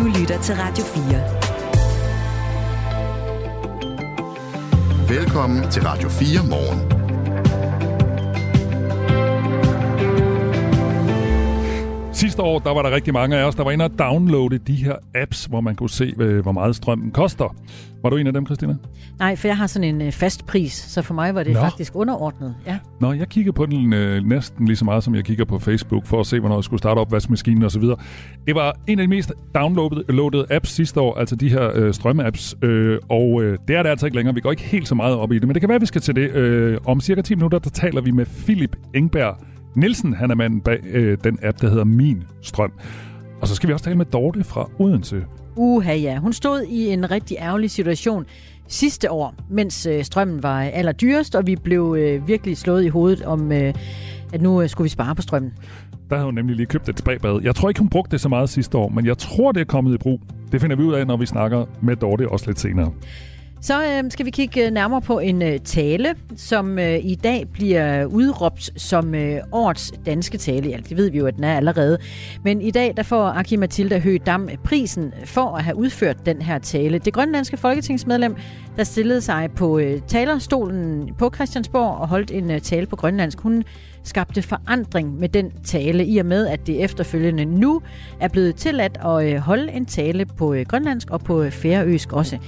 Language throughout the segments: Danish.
Du lytter til Radio 4. Velkommen til Radio 4 morgen. Sidste år, der var der rigtig mange af os, der var inde og downloade de her apps, hvor man kunne se, øh, hvor meget strømmen koster. Var du en af dem, Christina? Nej, for jeg har sådan en øh, fast pris, så for mig var det Nå. faktisk underordnet. Ja. Nå, jeg kigger på den øh, næsten lige så meget, som jeg kigger på Facebook, for at se, hvornår jeg skulle starte opvaskemaskinen osv. Det var en af de mest downloadede apps sidste år, altså de her øh, strømapps, øh, og øh, det er det altså ikke længere. Vi går ikke helt så meget op i det, men det kan være, at vi skal til det. Øh, om cirka 10 minutter, der taler vi med Philip Engberg Nielsen, han er manden bag øh, den app, der hedder Min Strøm. Og så skal vi også tale med Dorte fra Odense. Uha ja, hun stod i en rigtig ærgerlig situation sidste år, mens øh, strømmen var allerdyrest, og vi blev øh, virkelig slået i hovedet om, øh, at nu øh, skulle vi spare på strømmen. Der havde hun nemlig lige købt et spagbad. Jeg tror ikke, hun brugte det så meget sidste år, men jeg tror, det er kommet i brug. Det finder vi ud af, når vi snakker med Dorte også lidt senere. Så øh, skal vi kigge øh, nærmere på en øh, tale, som øh, i dag bliver udråbt som øh, årets danske tale. Ja, det ved vi jo, at den er allerede. Men i dag der får Aki Mathilda Høgh-Dam prisen for at have udført den her tale. Det grønlandske folketingsmedlem, der stillede sig på øh, talerstolen på Christiansborg og holdt en øh, tale på grønlandsk, hun skabte forandring med den tale, i og med, at det efterfølgende nu er blevet tilladt at øh, holde en tale på øh, grønlandsk og på øh, færøsk også.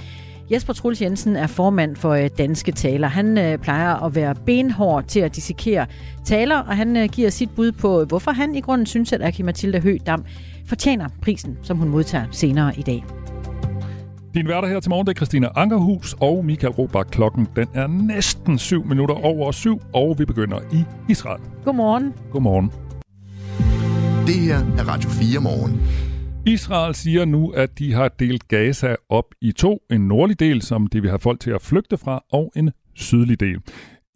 Jesper Truls Jensen er formand for øh, Danske Taler. Han øh, plejer at være benhård til at dissekere taler, og han øh, giver sit bud på, hvorfor han i grunden synes, at Aki Mathilda Høgh-Dam fortjener prisen, som hun modtager senere i dag. Din værter her til morgen, det er Christina Ankerhus og Michael Robach. Klokken den er næsten 7 minutter over syv, og vi begynder i Israel. Godmorgen. Godmorgen. Det her er Radio 4 morgen. Israel siger nu, at de har delt Gaza op i to. En nordlig del, som det vil have folk til at flygte fra, og en sydlig del.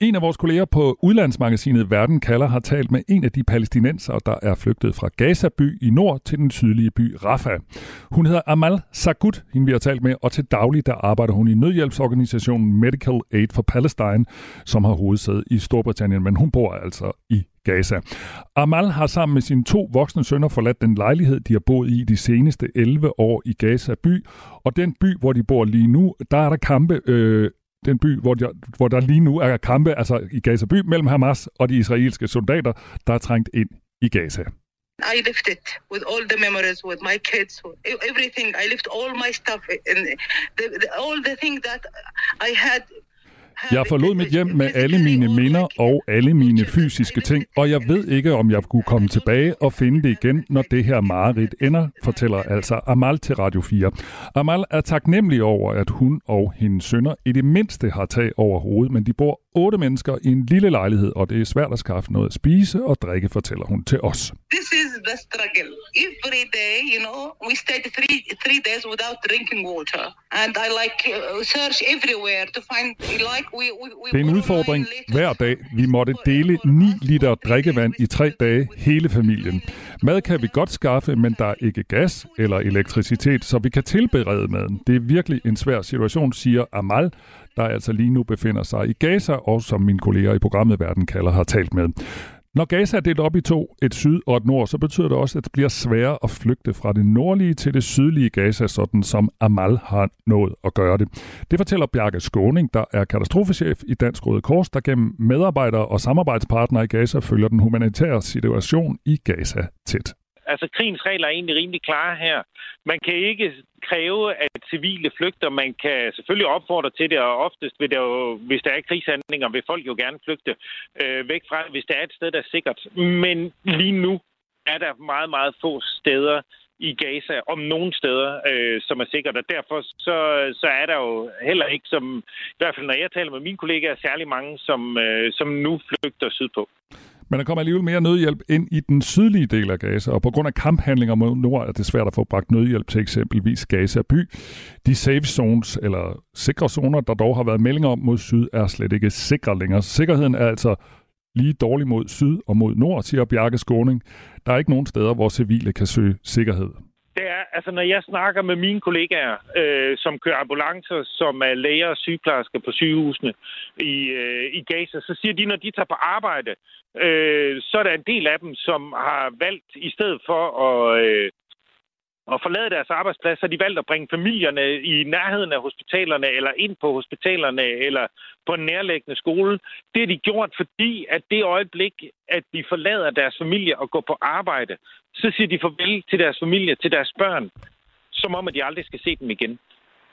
En af vores kolleger på udlandsmagasinet Verden kalder har talt med en af de palæstinenser, der er flygtet fra Gaza by i nord til den sydlige by Rafah. Hun hedder Amal Sagut, hende vi har talt med, og til daglig der arbejder hun i nødhjælpsorganisationen Medical Aid for Palestine, som har hovedsæde i Storbritannien, men hun bor altså i Gaza. Amal har sammen med sine to voksne sønner forladt den lejlighed, de har boet i de seneste 11 år i Gaza by, og den by, hvor de bor lige nu, der er der kampe øh, den by, hvor de, hvor der lige nu er kampe altså i Gaza by mellem Hamas og de israelske soldater, der er trængt ind i Gaza. I left it with all the memories, with my kids, with e-, everything. I left all my stuff and the, the, all the things that I had jeg forlod mit hjem med alle mine minder og alle mine fysiske ting, og jeg ved ikke, om jeg kunne komme tilbage og finde det igen, når det her mareridt ender, fortæller altså Amal til Radio 4. Amal er taknemmelig over, at hun og hendes sønner i det mindste har tag over hovedet, men de bor otte mennesker i en lille lejlighed, og det er svært at skaffe noget at spise og drikke, fortæller hun til os. This is the struggle. Every day, you know, we stayed three, three days without drinking water. And I like uh, search everywhere to find, like, det er en udfordring hver dag. Vi måtte dele 9 liter drikkevand i tre dage, hele familien. Mad kan vi godt skaffe, men der er ikke gas eller elektricitet, så vi kan tilberede maden. Det er virkelig en svær situation, siger Amal, der altså lige nu befinder sig i Gaza, og som mine kolleger i programmet Verden kalder har talt med. Når Gaza er delt op i to, et syd og et nord, så betyder det også, at det bliver sværere at flygte fra det nordlige til det sydlige Gaza, sådan som Amal har nået at gøre det. Det fortæller Bjarke Skåning, der er katastrofechef i Dansk Røde Kors, der gennem medarbejdere og samarbejdspartnere i Gaza følger den humanitære situation i Gaza tæt. Altså, krigens regler er egentlig rimelig klare her. Man kan ikke kræve, at civile flygter. Man kan selvfølgelig opfordre til det, og oftest vil der jo, hvis der er krigshandlinger, vil folk jo gerne flygte øh, væk fra, hvis der er et sted, der er sikkert. Men lige nu er der meget, meget få steder i Gaza, om nogle steder, øh, som er sikkert. Og derfor så, så er der jo heller ikke, som i hvert fald når jeg taler med mine kollegaer, særlig mange, som, øh, som nu flygter sydpå. Men der kommer alligevel mere nødhjælp ind i den sydlige del af Gaza, og på grund af kamphandlinger mod nord er det svært at få bragt nødhjælp til eksempelvis Gaza by. De safe zones, eller sikre zoner, der dog har været meldinger om mod syd, er slet ikke sikre længere. Sikkerheden er altså lige dårlig mod syd og mod nord, siger Bjarke Skåning. Der er ikke nogen steder, hvor civile kan søge sikkerhed det er, altså når jeg snakker med mine kollegaer, øh, som kører ambulancer, som er læger og sygeplejersker på sygehusene i, øh, i Gaza, så siger de, når de tager på arbejde, øh, så er der en del af dem, som har valgt, i stedet for at, øh, at forlade deres arbejdsplads, har de valgt at bringe familierne i nærheden af hospitalerne, eller ind på hospitalerne, eller på en nærliggende skole. Det har de gjort, fordi at det øjeblik, at de forlader deres familie og går på arbejde, så siger de farvel til deres familie, til deres børn, som om, at de aldrig skal se dem igen.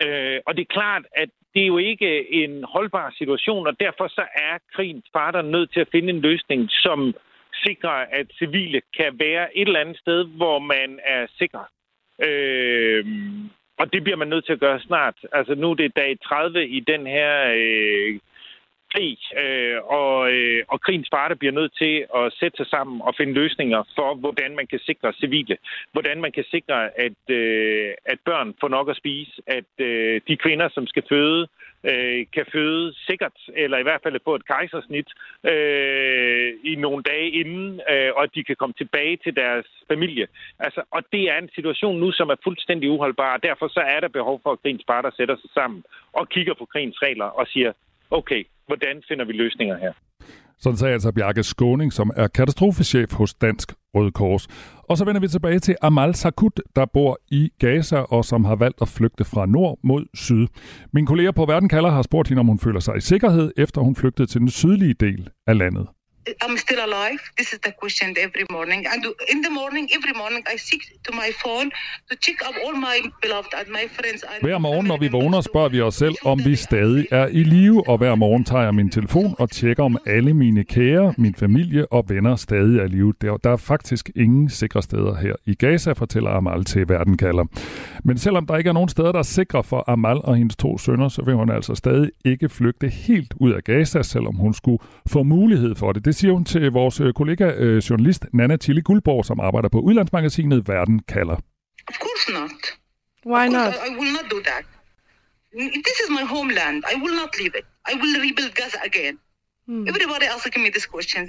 Øh, og det er klart, at det er jo ikke en holdbar situation, og derfor så er krigens parter nødt til at finde en løsning, som sikrer, at civile kan være et eller andet sted, hvor man er sikker. Øh, og det bliver man nødt til at gøre snart. Altså nu er det dag 30 i den her øh, krig, øh, og, øh, og krigens parter bliver nødt til at sætte sig sammen og finde løsninger for, hvordan man kan sikre civile. Hvordan man kan sikre, at, øh, at børn får nok at spise, at øh, de kvinder, som skal føde, øh, kan føde sikkert, eller i hvert fald få et kejsersnit øh, i nogle dage inden, øh, og at de kan komme tilbage til deres familie. Altså, og det er en situation nu, som er fuldstændig uholdbar, og derfor så er der behov for, at krigens parter sætter sig sammen og kigger på krigens regler og siger, okay, hvordan finder vi løsninger her? Sådan sagde altså Bjarke Skåning, som er katastrofechef hos Dansk Røde Kors. Og så vender vi tilbage til Amal Sakut, der bor i Gaza og som har valgt at flygte fra nord mod syd. Min kollega på Verden kalder har spurgt hende, om hun føler sig i sikkerhed, efter hun flygtede til den sydlige del af landet. I'm still alive. This is the question every morning. And in the morning, every morning, I seek to my phone to check up all my beloved and my friends. And Hver morgen, når vi vågner, spørger vi os selv, om vi stadig er i live, og hver morgen tager jeg min telefon og tjekker, om alle mine kære, min familie og venner stadig er i live. Der, der er faktisk ingen sikre steder her i Gaza, fortæller Amal til Verden kalder. Men selvom der ikke er nogen steder, der er sikre for Amal og hendes to sønner, så vil hun altså stadig ikke flygte helt ud af Gaza, selvom hun skulle få mulighed for det. Det siger hun til vores øh, kollega, øh, journalist Nana Tilly Guldborg, som arbejder på udlandsmagasinet Verden kalder. Of course not. Why course, not? I, I will not do that. This is my homeland. I will not leave it. I will rebuild Gaza again. Hmm. Everybody asking me this question.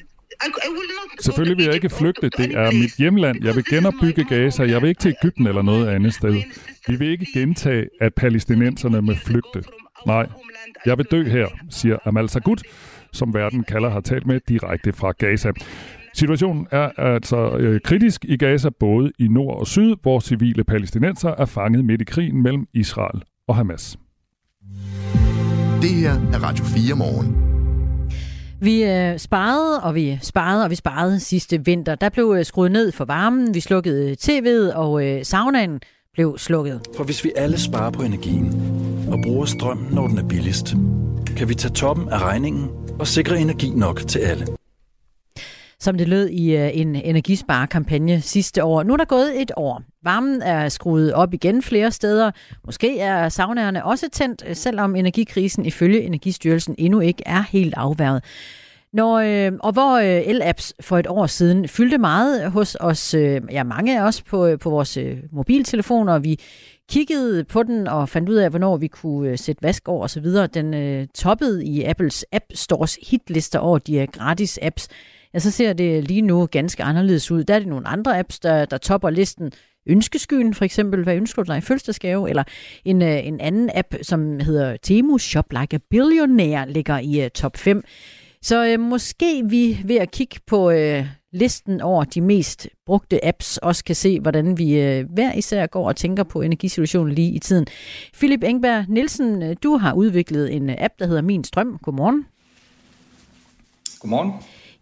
I, I will not go Selvfølgelig vil jeg ikke flygte. Det er mit hjemland. Jeg vil genopbygge Gaza. Jeg vil ikke til. Ægypten eller noget andet sted. Vi vil ikke gentage, at palæstinenserne må flygte. Nej, jeg vil dø her, siger Amal Sagut, som verden kalder har talt med direkte fra Gaza. Situationen er altså øh, kritisk i Gaza, både i nord og syd, hvor civile palæstinenser er fanget midt i krigen mellem Israel og Hamas. Det her er Radio 4 morgen. Vi øh, sparede, og vi sparede, og vi sparede sidste vinter. Der blev øh, skruet ned for varmen, vi slukkede tv'et, og øh, saunaen blev slukket. For hvis vi alle sparer på energien og bruger strøm, når den er billigst, kan vi tage toppen af regningen og sikre energi nok til alle. som det lød i øh, en energisparekampagne sidste år. Nu er der gået et år. Varmen er skruet op igen flere steder. Måske er saunerne også tændt, øh, selvom energikrisen ifølge Energistyrelsen endnu ikke er helt afværget. Når, øh, og hvor øh, el-apps for et år siden fyldte meget hos os, øh, ja mange af os på, øh, på vores øh, mobiltelefoner, vi kiggede på den og fandt ud af, hvornår vi kunne øh, sætte vask over osv. Den øh, toppede i Apples App Stores hitlister over de her gratis apps. Ja, så ser det lige nu ganske anderledes ud. Der er det nogle andre apps, der, der topper listen. Ønskeskyen for eksempel, hvad ønsker du dig i fødselsdagsgave? Eller en, øh, en anden app, som hedder Temu Shop Like a Billionaire, ligger i øh, top 5. Så øh, måske vi ved at kigge på øh, listen over de mest brugte apps, også kan se, hvordan vi øh, hver især går og tænker på energisituationen lige i tiden. Philip Engberg Nielsen, øh, du har udviklet en øh, app, der hedder Min Strøm. Godmorgen. Godmorgen.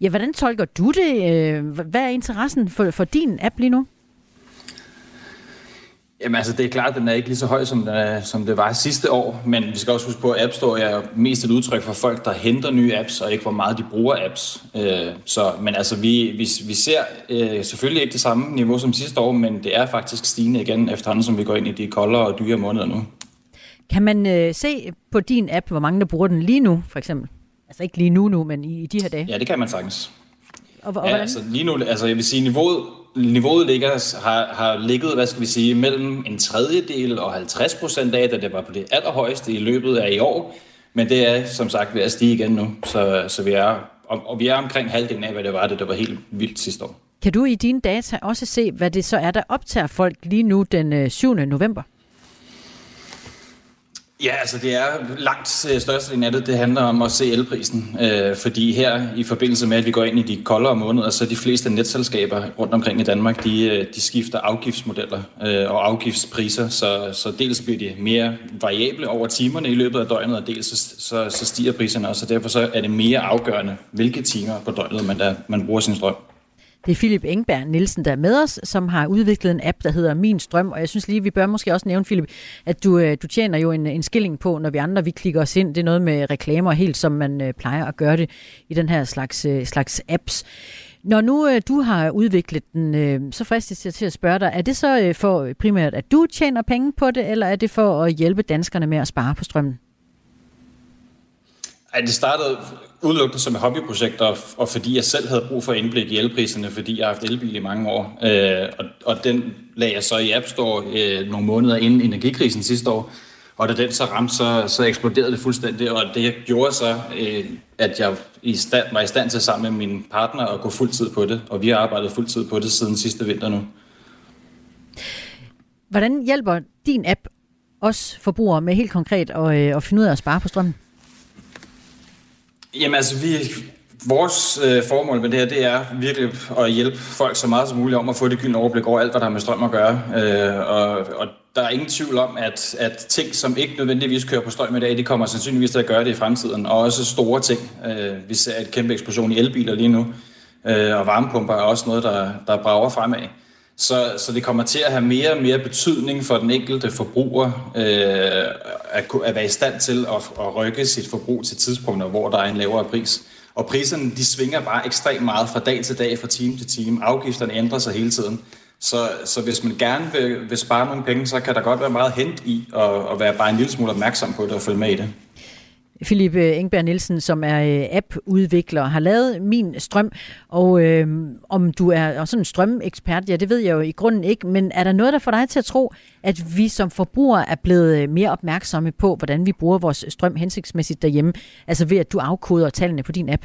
Ja, hvordan tolker du det? Hvad er interessen for, for din app lige nu? Jamen altså, det er klart, at den er ikke lige så høj, som, den er, som det var sidste år, men vi skal også huske på, at App Store er mest et udtryk for folk, der henter nye apps, og ikke hvor meget de bruger apps. Øh, så, men altså, vi, vi, vi ser øh, selvfølgelig ikke det samme niveau som sidste år, men det er faktisk stigende igen efterhånden, som vi går ind i de koldere og dyre måneder nu. Kan man øh, se på din app, hvor mange der bruger den lige nu, for eksempel? Altså ikke lige nu nu, men i, i de her dage. Ja, det kan man sagtens. Og, og Ja, altså lige nu, altså jeg vil sige, niveauet, niveauet ligger, har, har ligget, hvad skal vi sige, mellem en tredjedel og 50 procent af, da det var på det allerhøjeste i løbet af i år. Men det er som sagt ved at stige igen nu, så, så vi er, og, og vi er omkring halvdelen af, hvad det var, det der var helt vildt sidste år. Kan du i dine data også se, hvad det så er, der optager folk lige nu den øh, 7. november? Ja, altså det er langt øh, største af det, det handler om at se elprisen. Øh, fordi her i forbindelse med, at vi går ind i de koldere måneder, så de fleste netselskaber rundt omkring i Danmark, de, øh, de skifter afgiftsmodeller øh, og afgiftspriser. Så, så dels bliver de mere variable over timerne i løbet af døgnet, og dels så, så, så stiger priserne også. Og derfor så er det mere afgørende, hvilke timer på døgnet man, der, man bruger sin strøm. Det er Philip Engberg Nielsen, der er med os, som har udviklet en app, der hedder Min Strøm. Og jeg synes lige, vi bør måske også nævne, Philip, at du, øh, du tjener jo en, en skilling på, når vi andre vi klikker os ind. Det er noget med reklamer, helt som man øh, plejer at gøre det i den her slags, øh, slags apps. Når nu øh, du har udviklet den, øh, så fristes jeg til at spørge dig, er det så øh, for primært, at du tjener penge på det, eller er det for at hjælpe danskerne med at spare på strømmen? Ej, det startede udelukkende som et hobbyprojekt, og, og fordi jeg selv havde brug for indblik i elpriserne, fordi jeg har haft elbil i mange år. Øh, og, og den lagde jeg så i App Store øh, nogle måneder inden energikrisen sidste år. Og da den så ramte, så, så eksploderede det fuldstændig, og det gjorde så, øh, at jeg i stand, var i stand til sammen med min partner at gå fuldtid på det. Og vi har arbejdet fuldtid på det siden sidste vinter nu. Hvordan hjælper din app os forbrugere med helt konkret at, øh, at finde ud af at spare på strømmen? Jamen altså, vi, vores øh, formål med det her, det er virkelig at hjælpe folk så meget som muligt om at få det gyldne overblik over alt, hvad der har med strøm at gøre. Øh, og, og der er ingen tvivl om, at, at ting, som ikke nødvendigvis kører på strøm i dag, de kommer sandsynligvis til at gøre det i fremtiden. Og også store ting. Øh, vi ser et kæmpe eksplosion i elbiler lige nu. Øh, og varmepumper er også noget, der, der brager fremad. Så, så det kommer til at have mere og mere betydning for den enkelte forbruger øh, at, at være i stand til at, at rykke sit forbrug til tidspunkter, hvor der er en lavere pris. Og priserne de svinger bare ekstremt meget fra dag til dag, fra time til time. Afgifterne ændrer sig hele tiden. Så, så hvis man gerne vil, vil spare nogle penge, så kan der godt være meget hent i at, at være bare en lille smule opmærksom på det og følge med i det. Philip Engberg Nielsen, som er øh, app-udvikler, har lavet Min Strøm. Og øh, om du er sådan en strømekspert, ja, det ved jeg jo i grunden ikke, men er der noget, der får dig til at tro, at vi som forbrugere er blevet øh, mere opmærksomme på, hvordan vi bruger vores strøm hensigtsmæssigt derhjemme, altså ved at du afkoder tallene på din app?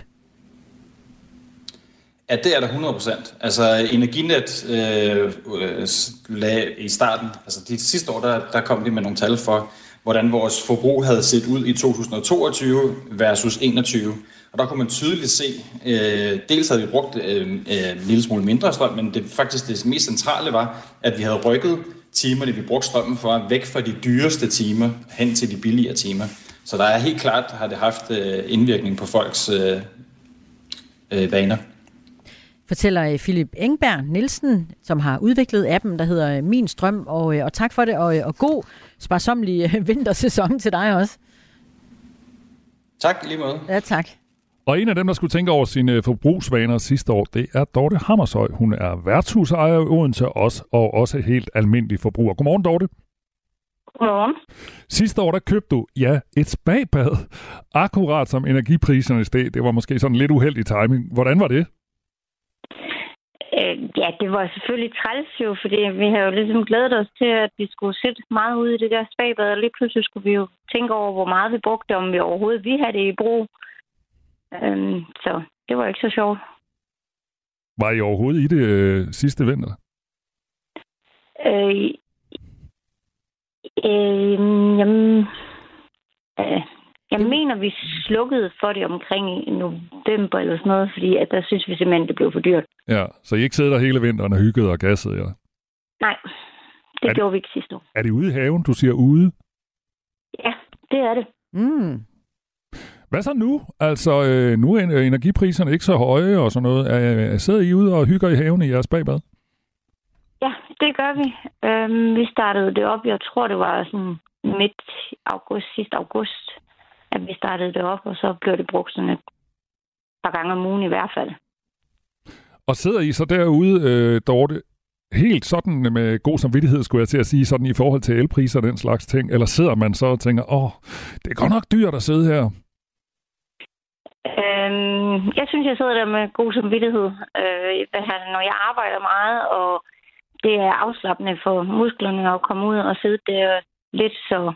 Ja, det er der 100 procent. Altså Energinet øh, øh, i starten, altså de sidste år, der, der kom de med nogle tal for, hvordan vores forbrug havde set ud i 2022 versus 21. Og der kunne man tydeligt se, øh, dels havde vi brugt øh, øh, en lille smule mindre strøm, men det faktisk det mest centrale var, at vi havde rykket timerne, vi brugte strømmen for, væk fra de dyreste timer hen til de billigere timer. Så der er helt klart, har det haft øh, indvirkning på folks øh, øh, vaner fortæller øh, Philip Engberg Nielsen, som har udviklet appen, der hedder Min Strøm. Og, øh, og tak for det, og, og god sparsomlig øh, vintersæson til dig også. Tak, lige måde. Ja, tak. Og en af dem, der skulle tænke over sine forbrugsvaner sidste år, det er Dorte Hammershøj. Hun er værtshusejer i Odense også, og også helt almindelig forbruger. Godmorgen, Dorte. Godmorgen. Sidste år, der købte du, ja, et spagbad. Akkurat som energipriserne steg. Det var måske sådan lidt uheldig timing. Hvordan var det? Øh, ja, det var selvfølgelig træls jo, fordi vi har jo ligesom glædet os til, at vi skulle sætte meget ud i det der spagbad, og lige pludselig skulle vi jo tænke over, hvor meget vi brugte, om vi overhovedet vi havde det i brug. Øhm, så det var ikke så sjovt. Var I overhovedet i det øh, sidste vinter? Øh, øh, jamen, øh, jeg mener, vi slukkede for det omkring november eller sådan noget, fordi at der synes vi simpelthen, det blev for dyrt. Ja, så I ikke sidder der hele vinteren og hyggede og gassede jer? Ja? Nej, det er gjorde det, vi ikke sidste år. Er det ude i haven, du siger ude? Ja, det er det. Mm. Hvad så nu? Altså, øh, nu er energipriserne ikke så høje og sådan noget. Er, sidder I ude og hygger i haven i jeres bagbad? Ja, det gør vi. Øhm, vi startede det op, jeg tror, det var sådan midt august, sidste august at vi startede det op, og så blev det brugt sådan et par gange om ugen i hvert fald. Og sidder I så derude, øh, Dorte, helt sådan med god samvittighed, skulle jeg til at sige, sådan i forhold til elpriser og den slags ting? Eller sidder man så og tænker, åh, det er godt nok dyrt at sidde her? Øhm, jeg synes, jeg sidder der med god samvittighed, øh, når jeg arbejder meget, og det er afslappende for musklerne at komme ud og sidde der lidt, så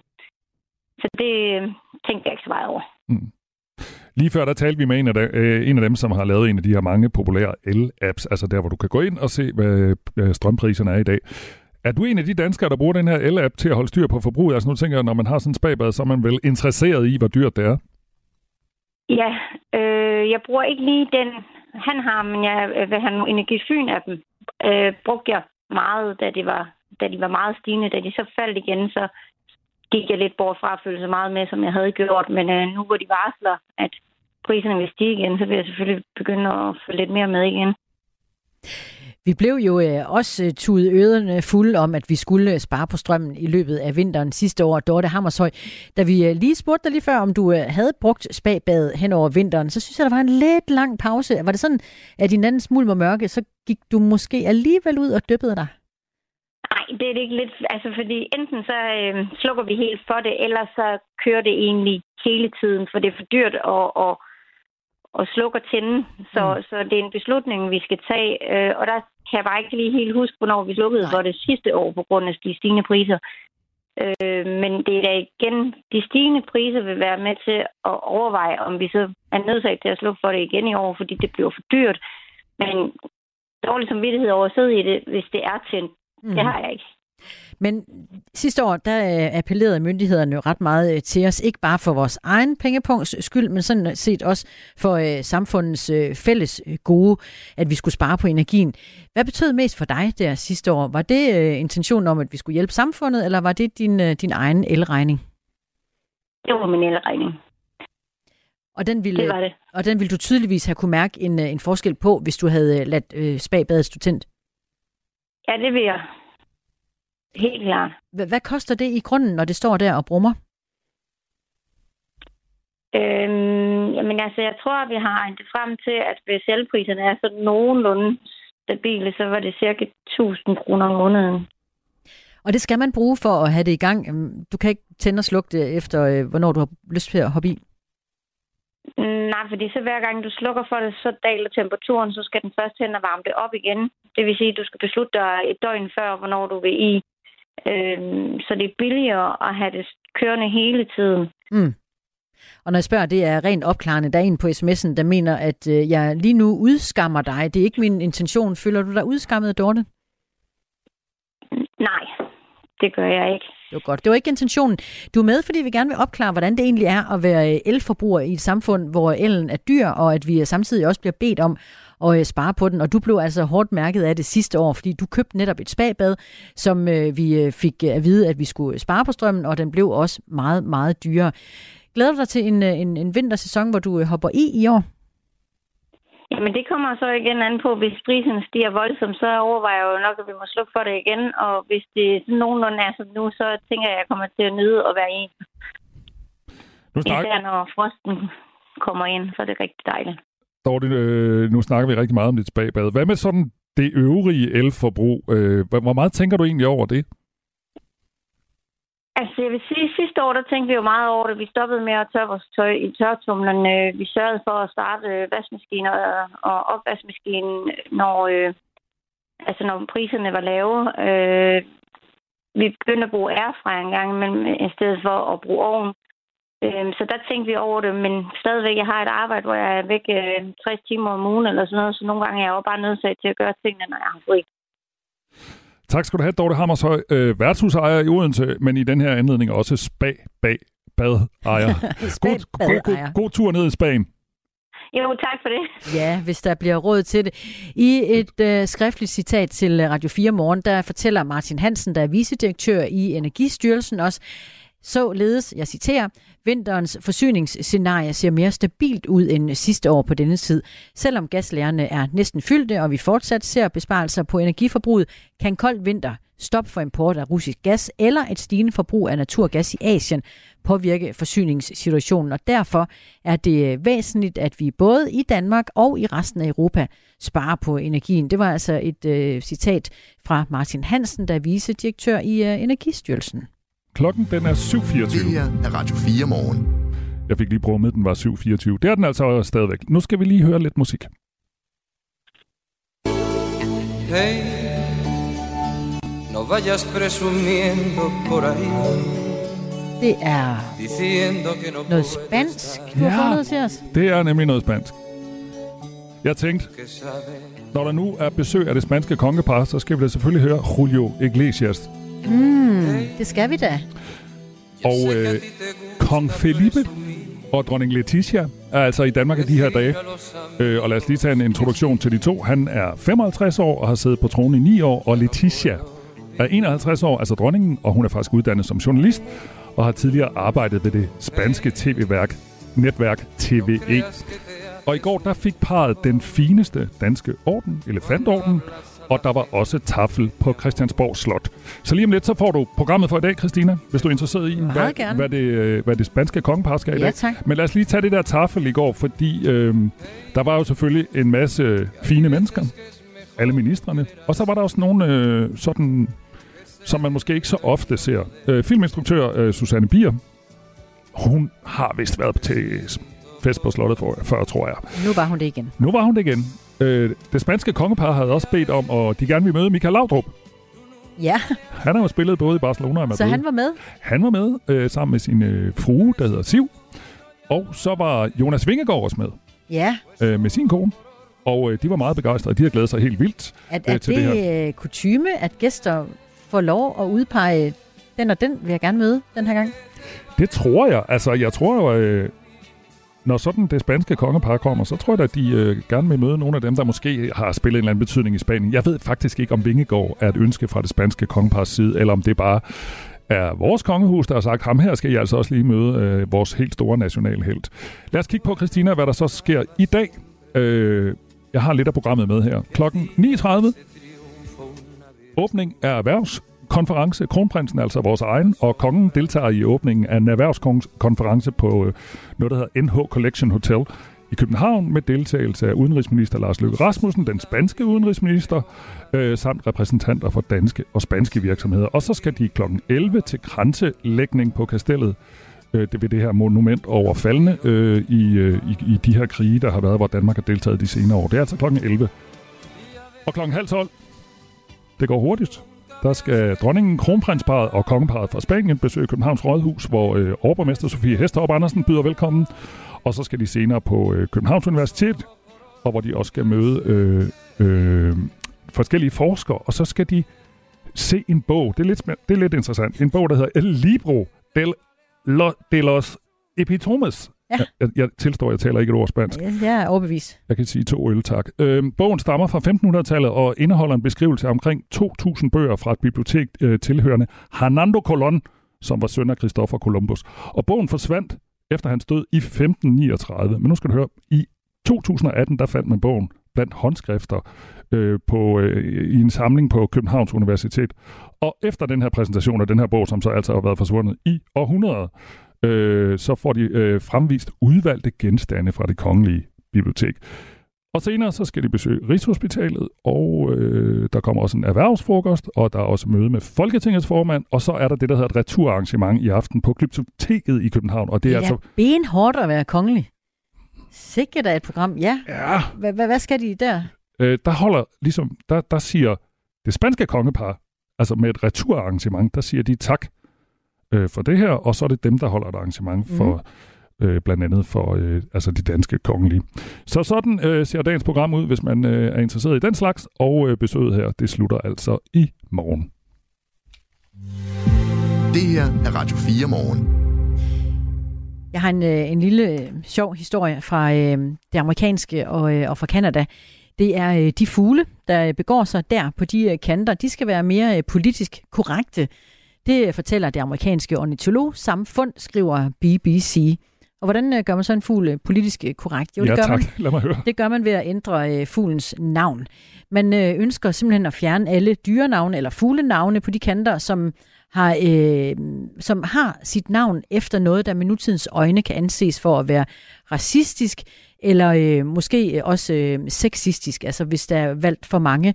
så det øh, tænkte jeg ikke så meget over. Mm. Lige før der talte vi med en af, de, øh, en af dem, som har lavet en af de her mange populære el-apps, altså der, hvor du kan gå ind og se, hvad strømpriserne er i dag. Er du en af de danskere, der bruger den her el-app til at holde styr på forbruget? Altså nu tænker jeg, når man har sådan en spabad, så er man vel interesseret i, hvor dyrt det er? Ja, øh, jeg bruger ikke lige den, han har, men jeg vil have nogle energisyn af dem. Øh, brugte jeg meget, da, det var, da de var meget stigende. Da de så faldt igen, så gik jeg lidt bort fra at følge så meget med, som jeg havde gjort. Men øh, nu hvor de varsler, at priserne vil stige igen, så vil jeg selvfølgelig begynde at følge lidt mere med igen. Vi blev jo øh, også øh, tudet fulde om, at vi skulle øh, spare på strømmen i løbet af vinteren sidste år. Dorte Hammershøj, da vi øh, lige spurgte dig lige før, om du øh, havde brugt spagbad hen over vinteren, så synes jeg, der var en lidt lang pause. Var det sådan, at din anden smuld var mørke, så gik du måske alligevel ud og dyppede dig? Nej, det er det ikke lidt. Altså, fordi enten så øh, slukker vi helt for det, eller så kører det egentlig hele tiden, for det er for dyrt at, at, at slukke og tænde. Så, mm. så det er en beslutning, vi skal tage. Øh, og der kan jeg bare ikke lige helt huske, hvornår vi slukkede for det sidste år på grund af de stigende priser. Øh, men det er da igen, de stigende priser vil være med til at overveje, om vi så er nødsaget til at slukke for det igen i år, fordi det bliver for dyrt. Men dårlig samvittighed over at sidde i det, hvis det er tændt. Mm. Det har jeg ikke. Men sidste år, der øh, appellerede myndighederne jo ret meget øh, til os, ikke bare for vores egen pengepunkts skyld, men sådan set også for øh, samfundets øh, fælles gode, at vi skulle spare på energien. Hvad betød mest for dig der sidste år? Var det øh, intentionen om, at vi skulle hjælpe samfundet, eller var det din, øh, din egen elregning? Det var min elregning. Og den ville, Det var det. Og den ville du tydeligvis have kunne mærke en, en forskel på, hvis du havde ladt øh, spagbadet stå tændt. Ja, det vil jeg. Helt klart. Hvad, hvad koster det i grunden, når det står der og brummer? Øhm, jamen altså, jeg tror, vi har regnet frem til, at hvis elpriserne er sådan nogenlunde stabile, så var det cirka 1000 kroner om måneden. Og det skal man bruge for at have det i gang. Øhm, Du kan ikke tænde og slukke det efter, øh, hvornår du har lyst til at hoppe i. Mm, Nej, fordi så hver gang du slukker for det, så daler temperaturen, så skal den først hen og varme det op igen. Det vil sige, at du skal beslutte dig et døgn før, hvornår du vil i. Øhm, så det er billigere at have det kørende hele tiden. Mm. Og når jeg spørger, det er rent opklarende. Der er en på sms'en, der mener, at øh, jeg lige nu udskammer dig. Det er ikke min intention. Føler du dig udskammet, Dorte? Nej, det gør jeg ikke. Det var godt. Det var ikke intentionen. Du er med, fordi vi gerne vil opklare, hvordan det egentlig er at være øh, elforbruger i et samfund, hvor elen er dyr, og at vi samtidig også bliver bedt om at øh, spare på den. Og du blev altså hårdt mærket af det sidste år, fordi du købte netop et spabad, som øh, vi øh, fik øh, at vide, at vi skulle spare på strømmen, og den blev også meget, meget dyrere. Glæder du dig til en, øh, en, en vintersæson, hvor du øh, hopper i i år? Jamen, det kommer så igen an på, hvis priserne stiger voldsomt, så overvejer jeg jo nok, at vi må slukke for det igen. Og hvis det sådan nogenlunde er som nu, så tænker jeg, at jeg kommer til at nyde at være i. Nu, snak, Især når frosten kommer ind, så er det rigtig dejligt. Dorte, øh, nu snakker vi rigtig meget om dit spabad. Hvad med sådan det øvrige elforbrug? Øh, hvor meget tænker du egentlig over det? Altså, jeg vil sige, sidste år, der tænkte vi jo meget over det. Vi stoppede med at tørre vores tøj i tørretumlerne. Øh, vi sørgede for at starte vaskemaskiner og- opvaskemaskinen, når, øh, altså, når priserne var lave. Øh, Vi begyndte at bruge airfryer en gang imellem, i stedet for at bruge ovn. Øh, Så der tænkte vi over det, men stadigvæk, jeg har et arbejde, hvor jeg er væk øh, 60 timer om ugen eller sådan noget, så nogle gange er jeg jo bare nødsaget til at gøre tingene, når jeg har fri. Tak skal du have, Dorte Hammershøj, øh, værtshusejer i Odense, men i den her anledning også spa, bag, bad ejer. god, god, god, god tur ned i Spanien. Jo, tak for det. Ja, hvis der bliver råd til det. I et øh, skriftligt citat til øh, Radio 4 Morgen, der fortæller Martin Hansen, der er vicedirektør i Energistyrelsen også, således, jeg citerer, vinterens forsyningsscenarie ser mere stabilt ud end sidste år på denne tid. Selvom gaslærerne er næsten fyldte, og vi fortsat ser besparelser på energiforbruget, kan kold vinter, stop for import af russisk gas eller et stigende forbrug af naturgas i Asien påvirke forsyningssituationen, og derfor er det øh, væsentligt, at vi både i Danmark og i resten af Europa sparer på energien. Det var altså et øh, citat fra Martin Hansen, der er vicedirektør i øh, Energistyrelsen. Klokken den er 7.24. Det her er Radio 4 morgen. Jeg fik lige brummet, den var 7.24. Det er den altså stadigvæk. Nu skal vi lige høre lidt musik. Hey, no vayas presumiendo por ahí, Det er noget spansk, du har Ja. fundet til os. Det er nemlig noget spansk. Jeg tænkte, når der nu er besøg af det spanske kongepar, så skal vi da selvfølgelig høre Julio Iglesias. Mm, det skal vi da. Og øh, kong Felipe og dronning Letizia er altså i Danmark i de her dage. Øh, og lad os lige tage en introduktion til de to. Han er 55 år og har siddet på tronen i 9 år, og Letizia er 51 år, altså dronningen, og hun er faktisk uddannet som journalist og har tidligere arbejdet ved det spanske tv-værk netværk TVE. Og i går der fik parret den fineste danske orden, elefantorden, og der var også tafel på Christiansborg Slot. Så lige om lidt, så får du programmet for i dag, Christina, hvis du er interesseret i, Meget hvad, gerne. hvad, det, øh, hvad det spanske kongepar skal i Ja, dag. tak. Men lad os lige tage det der tafel i går, fordi øh, der var jo selvfølgelig en masse fine mennesker, alle ministerne, og så var der også nogle øh, sådan, som man måske ikke så ofte ser. Øh, filminstruktør øh, Susanne Bier, hun har vist været til fest på slottet for, før, tror jeg. Nu var hun det igen. Nu var hun det igen. Øh, det spanske kongepar havde også bedt om, at de gerne ville møde Michael Laudrup. Ja, Han har jo spillet både i Barcelona og Madrid. så han var med. han var med øh, sammen med sin øh, frue, der hedder Siv. Og så var Jonas Vingegaard også med, Ja, øh, med sin kone. Og øh, de var meget begejstrede. De har glædet sig helt vildt. at, Øh, at til det, det det er kutyme, at gæster får lov at udpege den og den, vil jeg gerne møde den her gang. Det tror jeg. Altså, jeg tror jo, øh, når sådan det spanske kongepar kommer, så tror jeg da, at de øh, gerne vil møde nogle af dem, der måske har spillet en eller anden betydning i Spanien. Jeg ved faktisk ikke, om Vingegaard er et ønske fra det spanske kongepars side, eller om det bare er vores kongehus, der har sagt, ham her skal I altså også lige møde øh, vores helt store nationalhelt. Lad os kigge på, Christina, hvad der så sker i dag. Øh, jeg har lidt af programmet med her. Klokken 9.30. Åbning af konference. Kronprinsen altså vores egen, og kongen deltager i åbningen af en erhvervskonference på øh, noget, der hedder NH Collection Hotel i København med deltagelse af udenrigsminister Lars Løkke Rasmussen, den spanske udenrigsminister, øh, samt repræsentanter for danske og spanske virksomheder. Og så skal de kl. 11 til kranselægning på kastellet. Øh, det ved det her monument over faldene øh, i, øh, i, i de her krige, der har været, hvor Danmark har deltaget de senere år. Det er altså kl. 11. Og klokken halv 12, det går hurtigt. Der skal dronningen, kronprinsparet og kongeparet fra Spanien besøge Københavns Rådhus, hvor øh, overborgmester Sofie Hesterup Andersen byder velkommen. Og så skal de senere på øh, Københavns Universitet, og hvor de også skal møde øh, øh, forskellige forskere. Og så skal de se en bog. Det er lidt, det er lidt interessant. En bog, der hedder El Libro del, lo, de los Epitomes. Ja. Jeg, jeg tilstår, jeg taler ikke et ord spansk. Jeg er overbevist. Jeg kan sige to øl, tak. Øhm, bogen stammer fra 1500-tallet og indeholder en beskrivelse af omkring 2.000 bøger fra et bibliotek øh, tilhørende Hernando Colón, som var søn af Christopher Columbus. Og bogen forsvandt efter hans død i 1539. Men nu skal du høre, i 2018 der fandt man bogen blandt håndskrifter øh, på, øh, i en samling på Københavns Universitet. Og efter den her præsentation af den her bog, som så altså har været forsvundet i århundreder, øh, så får de øh, fremvist udvalgte genstande fra det kongelige bibliotek. Og senere så skal de besøge Rigshospitalet, og øh, der kommer også en erhvervsfrokost, og der er også møde med Folketingets formand, og så er der det, der hedder et returarrangement i aften på Glyptoteket i København. Og det Det er er altså... benhårdt at være kongelig. Sikkert er et program. Ja, Ja, hvad, skal de der? øh, der holder ligesom, der, der siger det spanske kongepar, altså med et returarrangement, der siger de tak øh, for det her, og så er det dem, der holder et arrangement for øh, blandt andet for øh, altså de danske kongelige. Så sådan øh, ser dagens program ud, hvis man øh, er interesseret i den slags, og øh, besøget her, det slutter altså i morgen. Det her er Radio 4 morgen. Jeg har en, øh, en lille øh, sjov historie fra øh, det amerikanske og, øh, og fra Kanada. Det er øh, de fugle, der begår sig der på de øh, kanter. De skal være mere øh, politisk korrekte. Det fortæller det amerikanske ornitologsamfund, skriver BBC. Og hvordan øh, gør man så en fugl øh, politisk øh, korrekt? Jo, det ja gør tak, man lad mig høre. Det gør man ved at ændre øh, fuglens navn. Man øh, ønsker simpelthen at fjerne alle dyrenavne eller fuglenavne på de kanter, som har, øh, som har sit navn efter noget, der med nutidens øjne kan anses for at være racistisk, eller øh, måske også øh, sexistisk. Altså hvis der er valgt for mange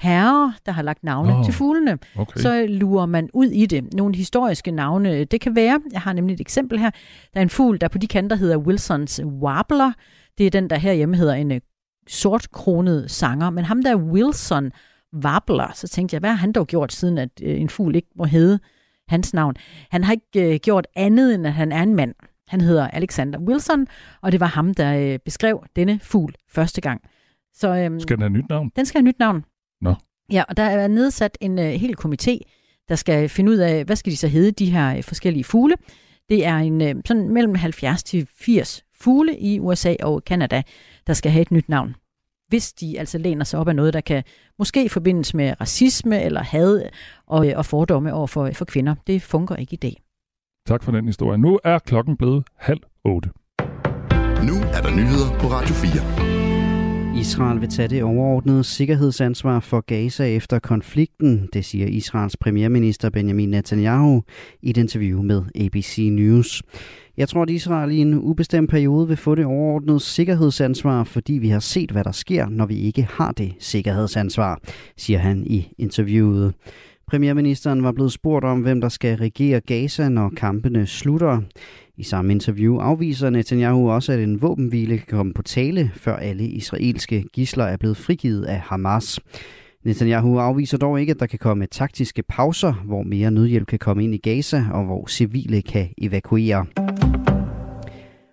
herrer, der har lagt navne oh, til fuglene, Okay. så lurer man ud i det. Nogle historiske navne, det kan være, jeg har nemlig et eksempel her, der er en fugl, der på de kanter hedder Wilsons Warbler. Det er den, der herhjemme hedder en øh, sortkronet sanger. Men ham der Wilson Warbler, så tænkte jeg, hvad har han dog gjort, siden at øh, en fugl ikke må hedde hans navn? Han har ikke øh, gjort andet, end at han er en mand. Han hedder Alexander Wilson, og det var ham, der øh, beskrev denne fugl første gang. Så, øhm, Skal den have nyt navn? den skal have nyt navn. Nå. Ja, og der er nedsat en øh, hel komité, der skal finde ud af, hvad skal de så hedde, de her øh, forskellige fugle. Det er en øh, sådan mellem 70 til 80 fugle i USA og Kanada, der skal have et nyt navn. Hvis de altså læner sig op af noget, der kan måske forbindes med racisme eller had og, øh, og fordomme over for, for kvinder. Det fungerer ikke i dag. Tak for den historie. Nu er klokken blevet halv otte. Nu er der nyheder på Radio 4. Israel vil tage det overordnede sikkerhedsansvar for Gaza efter konflikten, det siger Israels premierminister Benjamin Netanyahu i et interview med ABC News. Jeg tror, at Israel i en ubestemt periode vil få det overordnede sikkerhedsansvar, fordi vi har set, hvad der sker, når vi ikke har det sikkerhedsansvar, siger han i interviewet. Premierministeren var blevet spurgt om, hvem der skal regere Gaza, når kampene slutter. I samme interview afviser Netanyahu også, at en våbenhvile kan komme på tale, før alle israelske gisler er blevet frigivet af Hamas. Netanyahu afviser dog ikke, at der kan komme taktiske pauser, hvor mere nødhjælp kan komme ind i Gaza, og hvor civile kan evakuere.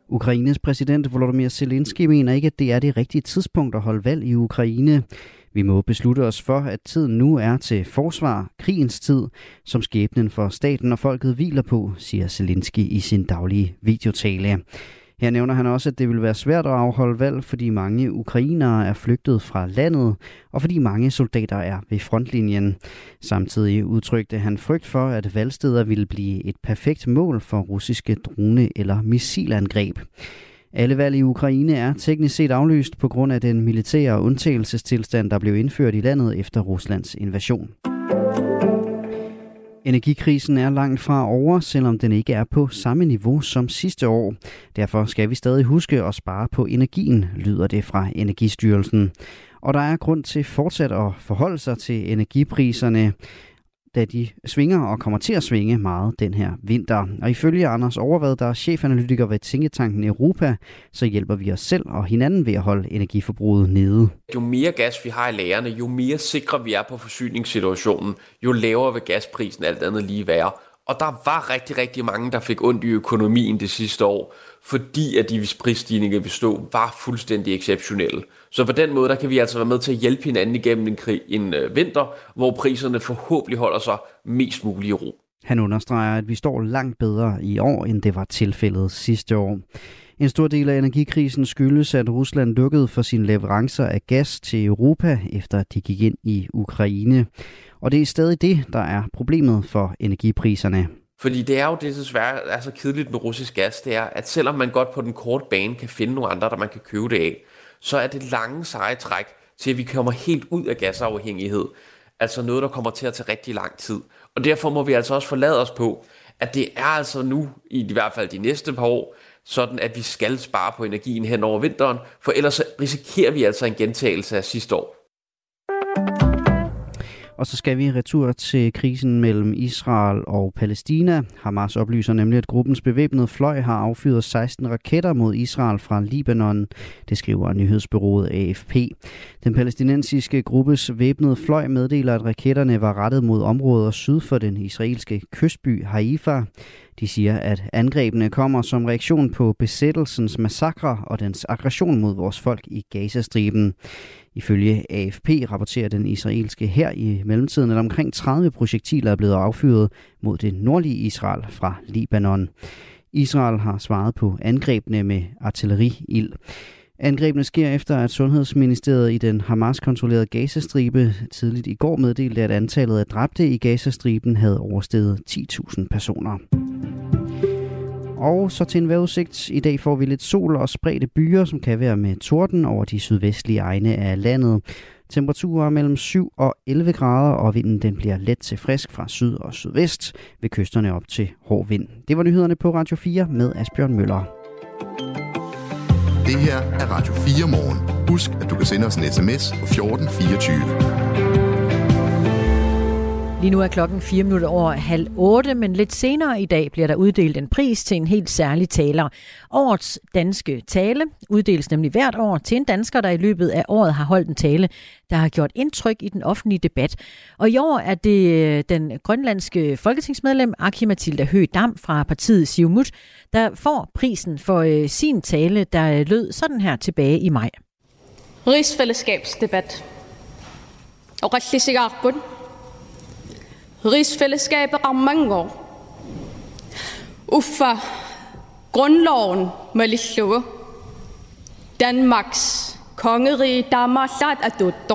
Ukraines præsident Volodymyr Zelensky mener ikke, at det er det rigtige tidspunkt at holde valg i Ukraine. Vi må beslutte os for, at tiden nu er til forsvar, krigens tid, som skæbnen for staten og folket hviler på, siger Zelensky i sin daglige videotale. Her nævner han også, at det vil være svært at afholde valg, fordi mange ukrainere er flygtet fra landet, og fordi mange soldater er ved frontlinjen. Samtidig udtrykte han frygt for, at valgsteder ville blive et perfekt mål for russiske drone- eller missilangreb. Alle valg i Ukraine er teknisk set aflyst på grund af den militære undtagelsestilstand, der blev indført i landet efter Ruslands invasion. Energikrisen er langt fra over, selvom den ikke er på samme niveau som sidste år. Derfor skal vi stadig huske at spare på energien, lyder det fra Energistyrelsen. Og der er grund til fortsat at forholde sig til energipriserne da de svinger og kommer til at svinge meget den her vinter. Og ifølge Anders Overvad, der er chefanalytiker ved Tænketanken Europa, så hjælper vi os selv og hinanden ved at holde energiforbruget nede. Jo mere gas vi har i lagerne, jo mere sikre vi er på forsyningssituationen, jo lavere vil gasprisen alt andet lige være. Og der var rigtig, rigtig mange, der fik ondt i økonomien det sidste år, fordi at de prisstigninger, vi stod, var fuldstændig exceptionelle. Så på den måde, der kan vi altså være med til at hjælpe hinanden igennem en, krig, en øh, vinter, hvor priserne forhåbentlig holder sig mest muligt i ro. Han understreger, at vi står langt bedre i år, end det var tilfældet sidste år. En stor del af energikrisen skyldes, at Rusland lukkede for sine leverancer af gas til Europa, efter de gik ind i Ukraine. Og det er stadig det, der er problemet for energipriserne. Fordi det er jo det, desværre er så kedeligt med russisk gas, det er, at selvom man godt på den korte bane kan finde nogle andre, der man kan købe det af, så er det lange seje træk til, at vi kommer helt ud af gasafhængighed. Altså noget, der kommer til at tage rigtig lang tid. Og derfor må vi altså også forlade os på, at det er altså nu, i hvert fald de næste par år, sådan at vi skal spare på energien hen over vinteren, for ellers risikerer vi altså en gentagelse af sidste år. Og så skal vi retur til krisen mellem Israel og Palæstina. Hamas oplyser nemlig, at gruppens bevæbnede fløj har affyret 16 raketter mod Israel fra Libanon. Det skriver nyhedsbyrået AFP. Den palæstinensiske gruppes væbnede fløj meddeler, at raketterne var rettet mod områder syd for den israelske kystby Haifa. De siger, at angrebene kommer som reaktion på besættelsens massakre og dens aggression mod vores folk i Gazastriben. Ifølge AFP rapporterer den israelske her i mellemtiden, at omkring 30 projektiler er blevet affyret mod det nordlige Israel fra Libanon. Israel har svaret på angrebene med artilleriild. Angrebene sker efter, at Sundhedsministeriet i den Hamas-kontrollerede Gazastribe tidligt i går meddelte, at antallet af dræbte i Gazastriben havde oversteget 10.000 personer. Og så til en vejrudsigt. I dag får vi lidt sol og spredte byer, som kan være med torden over de sydvestlige egne af landet. Temperaturer mellem 7 og 11 grader, og vinden den bliver let til frisk fra syd og sydvest, ved kysterne op til hård vind. Det var nyhederne på Radio 4 med Asbjørn Møller. Det her er Radio 4 morgen. Husk, at du kan sende os en sms på 1424. Lige nu er klokken 4 minutter over halv 8, men lidt senere i dag bliver der uddelt en pris til en helt særlig taler. Årets danske tale uddeles nemlig hvert år til en dansker, der i løbet af året har holdt en tale, der har gjort indtryk i den offentlige debat. Og i år er det øh, den grønlandske folketingsmedlem Aki Mathilda Høgh Dam fra partiet Siumut, der får prisen for øh, sin tale, der øh, lød sådan her tilbage i maj. Rigsfællesskabsdebat. Og Rigsfællesskabet er mange år. Uffa, grundloven med Danmarks kongerige Damasat er dødt.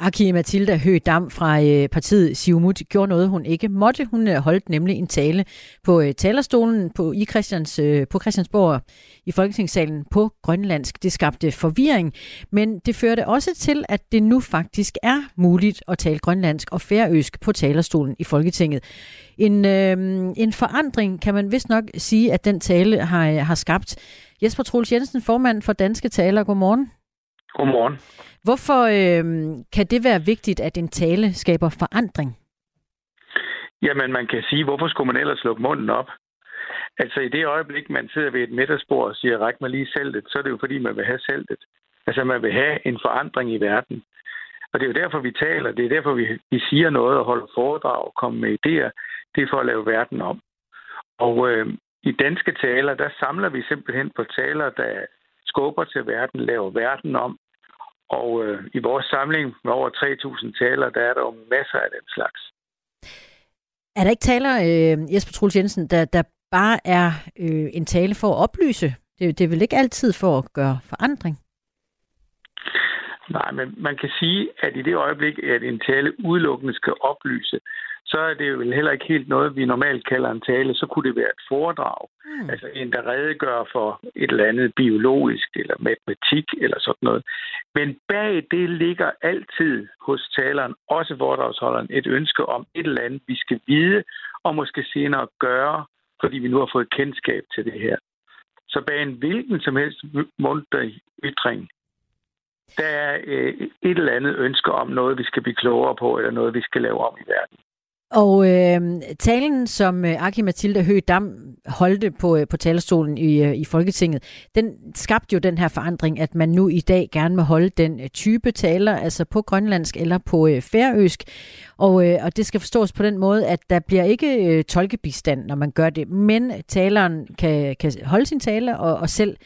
Aki Mathilda Høgh Dam fra øh, partiet Siumut gjorde noget, hun ikke måtte. Hun øh, holdt nemlig en tale på øh, talerstolen på, i Christians, øh, på Christiansborg i Folketingssalen på grønlandsk. Det skabte forvirring, men det førte også til, at det nu faktisk er muligt at tale grønlandsk og færøsk på talerstolen i Folketinget. En, øh, en forandring, kan man vist nok sige, at den tale har, øh, har skabt. Jesper Troels Jensen, formand for Danske Taler. Godmorgen. Godmorgen. Hvorfor øh, kan det være vigtigt, at en tale skaber forandring? Jamen, man kan sige, hvorfor skulle man ellers lukke munden op? Altså, i det øjeblik, man sidder ved et middagsbord og siger, ræk mig lige saltet, så er det jo fordi, man vil have saltet. Altså, man vil have en forandring i verden. Og det er jo derfor, vi taler. Det er derfor, vi, vi siger noget og holder foredrag og kommer med idéer. Det er for at lave verden om. Og øh, i danske taler, der samler vi simpelthen på taler, der skubber til verden, laver verden om, og øh, i vores samling med over 3.000 taler, der er der jo masser af den slags. Er der ikke taler, øh, Jesper Truls Jensen, der, der bare er øh, en tale for at oplyse? Det, det er vel ikke altid for at gøre forandring? Nej, men man kan sige, at i det øjeblik, at en tale udelukkende skal oplyse, så er det jo heller ikke helt noget, vi normalt kalder en tale. Så kunne det være et foredrag. Mm. Altså en, der redegør for et eller andet biologisk eller matematik eller sådan noget. Men bag det ligger altid hos taleren, også foredragsholderen, et ønske om et eller andet, vi skal vide og måske senere gøre, fordi vi nu har fået kendskab til det her. Så bag en hvilken som helst munter ytring, der er øh, et eller andet ønske om noget, vi skal blive klogere på, eller noget, vi skal lave om i verden. Og øh, talen, som øh, Aki Mathilde Høgh Dam holdte på, øh, på talerstolen i, øh, i Folketinget, den skabte jo den her forandring, at man nu i dag gerne vil holde den øh, type taler, altså på grønlandsk eller på øh, færøsk. Og, øh, og det skal forstås på den måde, at der bliver ikke øh, tolkebistand, når man gør det, men taleren kan, kan holde sin tale og, og selv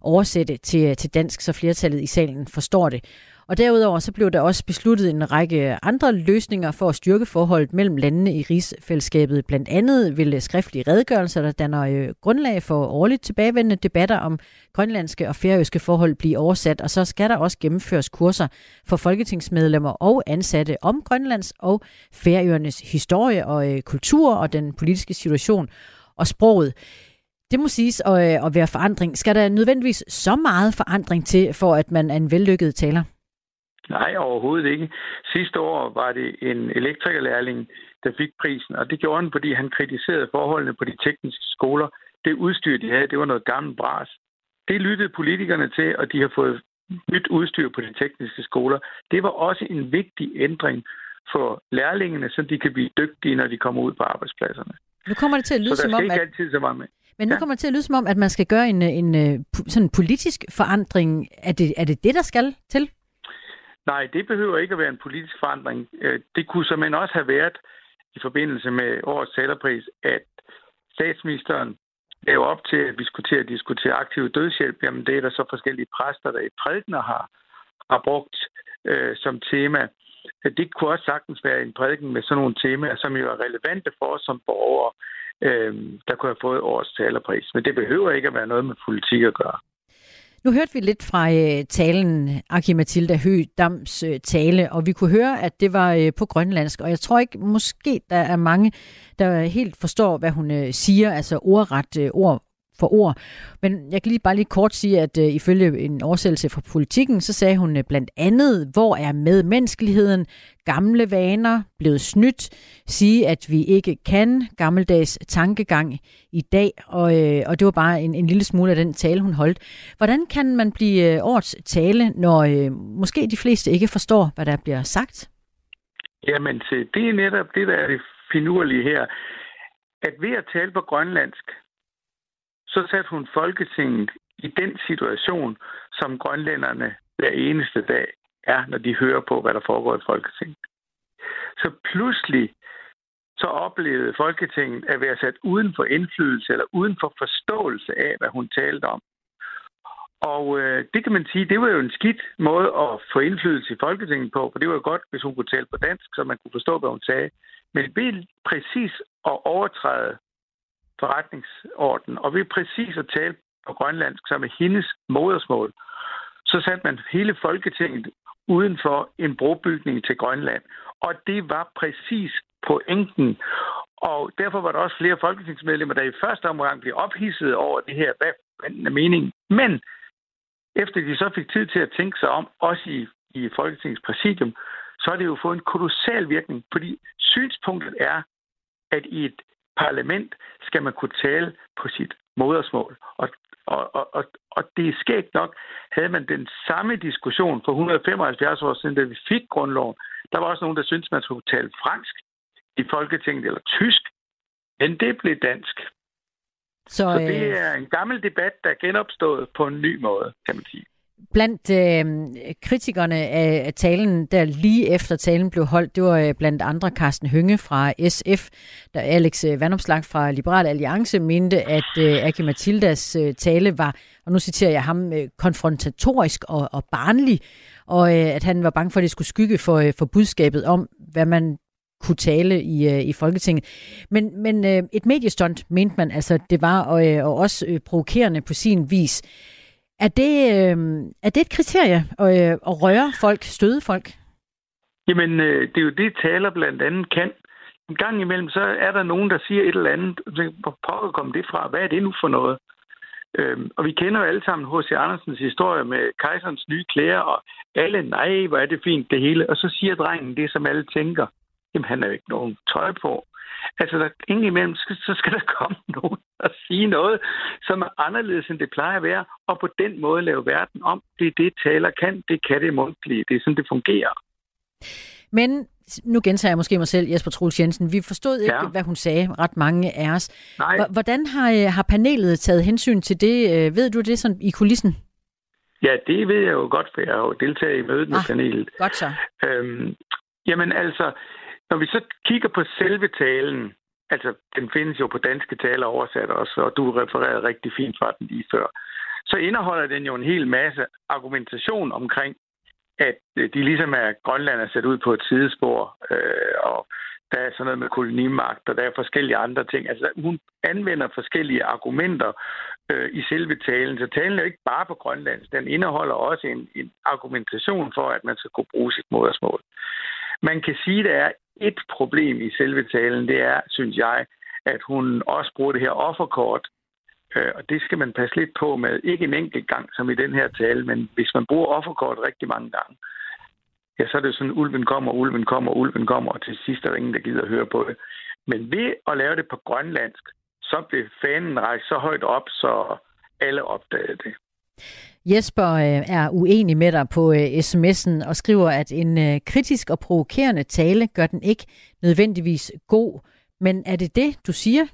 oversætte til, øh, til dansk, så flertallet i salen forstår det. Og derudover så blev der også besluttet en række andre løsninger for at styrke forholdet mellem landene i rigsfællesskabet. Blandt andet vil skriftlige redegørelser, der danner øh, grundlag for årligt tilbagevendende debatter om grønlandske og færøske forhold blive oversat, og så skal der også gennemføres kurser for folketingsmedlemmer og ansatte om Grønlands og Færøernes historie og øh, kultur og den politiske situation og sproget. Det må siges at, øh, at være forandring. Skal der nødvendigvis så meget forandring til, for at man er en vellykket taler? Nej, overhovedet ikke. Sidste år var det en elektrikerlærling, der fik prisen, og det gjorde han, fordi han kritiserede forholdene på de tekniske skoler. Det udstyr, de havde, det var noget gammelt bras. Det lyttede politikerne til, og de har fået nyt udstyr på de tekniske skoler. Det var også en vigtig ændring for lærlingene, så de kan blive dygtige, når de kommer ud på arbejdspladserne. Nu kommer det til at lyde så som om, at... altid så meget med. Men nu ja. kommer det til at lyde som om, at man skal gøre en, en, en sådan politisk forandring. Er det, er det det, der skal til? Nej, det behøver ikke at være en politisk forandring. Øh, det kunne simpelthen også have været i forbindelse med årets talerpris, at statsministeren laver op til, at vi skulle til at diskutere aktiv dødshjælp. Jamen, det er der så forskellige præster, der i prædikener har, har brugt øh, som tema. Det kunne også sagtens være en prædiken med sådan nogle temaer, som jo er relevante for os som borgere, øh, der kunne have fået årets talerpris. Men det behøver ikke at være noget med politik at gøre. Nu hørte vi lidt fra øh, talen, Aki Mathilda Høgh Dams øh, tale, og vi kunne høre, at det var øh, på grønlandsk. Og jeg tror ikke, måske der er mange, der helt forstår, hvad hun øh, siger, altså ordret øh, ord for ord. Men jeg kan lige bare lige kort sige, at øh, ifølge en oversættelse fra politikken, så sagde hun øh, blandt andet, hvor er medmenneskeligheden, gamle vaner, blevet snydt, sige, at vi ikke kan, gammeldags tankegang i dag, og, øh, og det var bare en, en lille smule af den tale, hun holdt. Hvordan kan man blive øh, årets tale, når øh, måske de fleste ikke forstår, hvad der bliver sagt? Jamen, det er netop det, der er det finurlige her. At ved at tale på grønlandsk, så satte hun Folketinget i den situation, som grønlænderne hver eneste dag er, når de hører på, hvad der foregår i Folketinget. Så pludselig så oplevede Folketinget at være sat uden for indflydelse eller uden for forståelse af, hvad hun talte om. Og øh, det kan man sige, det var jo en skidt måde at få indflydelse i Folketinget på, for det var jo godt, hvis hun kunne tale på dansk, så man kunne forstå, hvad hun sagde. Men ved præcis at overtræde forretningsorden, og ved præcis at tale på grønlandsk, som er hendes modersmål, så satte man hele Folketinget uden for en brobygning til Grønland. Og det var præcis pointen. Og derfor var der også flere folketingsmedlemmer, der i første omgang blev ophidset over det her, hvad er meningen. Men efter de så fik tid til at tænke sig om, også i, i Folketingets præsidium, så har det jo fået en kolossal virkning, fordi synspunktet er, at i et parlament skal man kunne tale på sit modersmål. Og, og, og, og, og det er skægt nok, havde man den samme diskussion for 175 år siden, da vi fik grundloven. Der var også nogen, der syntes, man skulle tale fransk i Folketinget, eller tysk. Men det blev dansk. Så, så det øh, er en gammel debat, der er genopstået på en ny måde, kan man sige. Blandt øh, kritikerne af talen, der lige efter talen blev holdt, det var øh, blandt andre Carsten Hønge fra SF, der Alex øh, Vandomslag fra Liberal Alliance mente, at øh, Aki Matildas øh, tale var, og nu citerer jeg ham, øh, konfrontatorisk og, og barnlig, og øh, at han var bange for, at det skulle skygge for, øh, for budskabet om, hvad man kunne tale i, øh, i Folketinget. Men, men øh, et mediestunt mente man altså, det var, og, øh, og også øh, provokerende på sin vis. Er det, øh, er det et kriterie at, øh, at røre folk, støde folk? Jamen, øh, det er jo det, taler blandt andet kan. En gang imellem, så er der nogen, der siger et eller andet. Hvor pokker kom det fra? Hvad er det nu for noget? Øhm, og vi kender jo alle sammen H.C. Andersens historie med kejserens nye klæder, og alle, nej, hvor er det fint det hele. Og så siger drengen det, som alle tænker. Jamen, han har jo ikke nogen tøj på. Altså, der, imellem, så skal der komme nogen og sige noget, som er anderledes, end det plejer at være, og på den måde lave verden om. Det er det, taler kan. Det kan det mundtlige. Det er sådan, det fungerer. Men nu gentager jeg måske mig selv, Jesper Troels Jensen. Vi forstod ikke, ja. hvad hun sagde, ret mange af os. Nej. Hvordan har, øh, har panelet taget hensyn til det? Øh, ved du det sådan i kulissen? Ja, det ved jeg jo godt, for jeg har jo deltaget i mødet med ah, panelet. Godt så. Øhm, jamen altså, når vi så kigger på selve talen, altså den findes jo på danske taler oversat også, og du refererede rigtig fint fra den lige før, så indeholder den jo en hel masse argumentation omkring, at øh, de ligesom er Grønland er sat ud på et sidespor, øh, og der er sådan noget med kolonimagt, og der er forskellige andre ting. Altså, hun anvender forskellige argumenter øh, i selve talen, så talen er jo ikke bare på Grønland, den indeholder også en, en argumentation for, at man skal kunne bruge sit modersmål. Man kan sige, at der er et problem i selve talen, det er, synes jeg, at hun også bruger det her offerkort, øh, og det skal man passe lidt på med. Ikke en enkelt gang, som i den her tale, men hvis man bruger offerkort rigtig mange gange, ja, så er det sådan, ulven kommer, ulven kommer, ulven kommer, og til sidst er der ingen, der gider at høre på det. Men ved at lave det på grønlandsk, så blev fanen rejst så højt op, så alle opdagede det. Jesper øh, er uenig med dig på øh, sms'en og skriver, at en øh, kritisk og provokerende tale gør den ikke nødvendigvis god. Men er det det, du siger?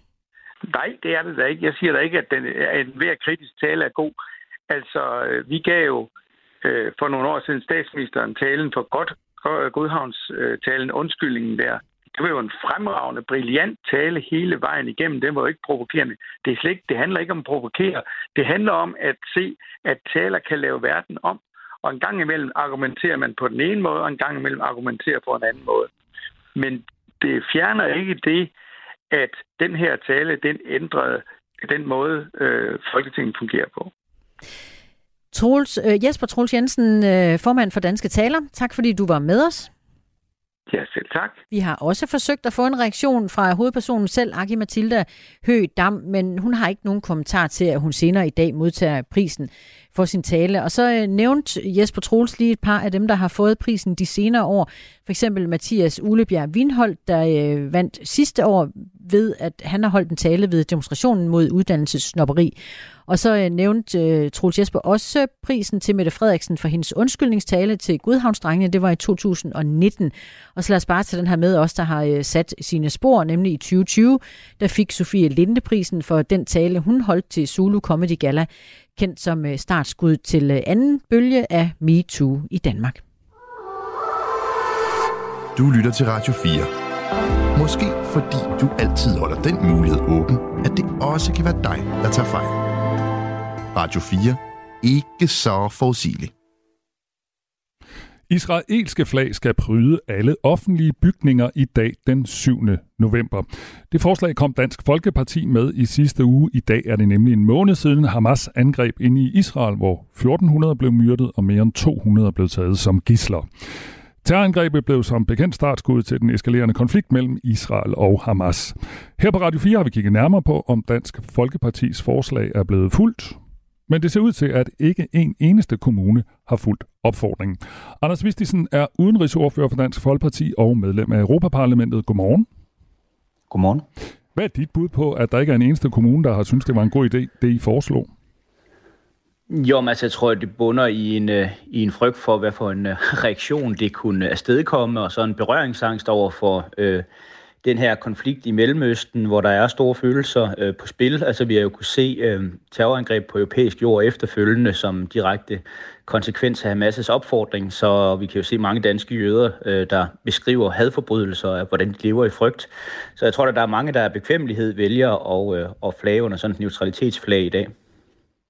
Nej, det er det da ikke. Jeg siger da ikke, at, den, at hver kritisk tale er god. Altså, vi gav jo for nogle år siden statsministeren talen for godt Godhavns talen undskyldningen der. Det var jo en fremragende, brilliant tale hele vejen igennem. Den var jo ikke provokerende. Det, er slet ikke, det handler ikke om at provokere. Det handler om at se, at taler kan lave verden om. Og en gang imellem argumenterer man på den ene måde, og en gang imellem argumenterer på en anden måde. Men det fjerner ikke det, at den her tale, den ændrede den måde, øh, Folketinget fungerer på. Troels, øh, Jesper Troels Jensen, øh, formand for Danske Taler. Tak fordi du var med os. Ja, selv tak. Vi har også forsøgt at få en reaktion fra hovedpersonen selv, Aki Mathilda Høgh Dam, men hun har ikke nogen kommentar til, at hun senere i dag modtager prisen for sin tale. Og så øh, nævnte Jesper Troels lige et par af dem, der har fået prisen de senere år. For eksempel Mathias Ulebjerg Vindhold, der øh, vandt sidste år ved, at han har holdt en tale ved demonstrationen mod uddannelsessnopperi. Og så øh, nævnte øh, Troels Jesper også prisen til Mette Frederiksen for hendes undskyldningstale til Gudhavnsdrengene. Det var i 2019. Og så lad os bare tage den her med os, der har øh, sat sine spor, nemlig i 2020. Der fik Sofie Linde prisen for den tale, hun holdt til Zulu Comedy Gala, kendt som øh, startskud til øh, anden bølge af MeToo i Danmark. Du lytter til Radio 4. Måske fordi du altid holder den mulighed åben, at det også kan være dig, der tager fejl. Radio 4. Ikke så forudsigeligt. Israelske flag skal pryde alle offentlige bygninger i dag den 7. november. Det forslag kom Dansk Folkeparti med i sidste uge. I dag er det nemlig en måned siden Hamas angreb ind i Israel, hvor 1400 blev myrdet og mere end 200 blev taget som gisler. Terrorangrebet blev som bekendt startskud til den eskalerende konflikt mellem Israel og Hamas. Her på Radio 4 har vi kigget nærmere på, om Dansk Folkepartis forslag er blevet fuldt. Men det ser ud til, at ikke en eneste kommune har fulgt opfordringen. Anders Vistisen er udenrigsordfører for Dansk Folkeparti og medlem af Europaparlamentet. Godmorgen. Godmorgen. Hvad er dit bud på, at der ikke er en eneste kommune, der har synes det var en god idé, det I foreslog? Jo, men altså, jeg tror, det bunder i en, uh, i en frygt for, hvad for en uh, reaktion det kunne afstedkomme, og så en berøringsangst over for uh, den her konflikt i Mellemøsten, hvor der er store følelser uh, på spil. Altså, vi har jo kunne se uh, terrorangreb på europæisk jord efterfølgende som direkte konsekvens af Hamas' opfordring, så vi kan jo se mange danske jøder, uh, der beskriver hadforbrydelser af, hvordan de lever i frygt. Så jeg tror, at der er mange, der er bekvemmelighed vælger at, uh, at flage under sådan et neutralitetsflag i dag.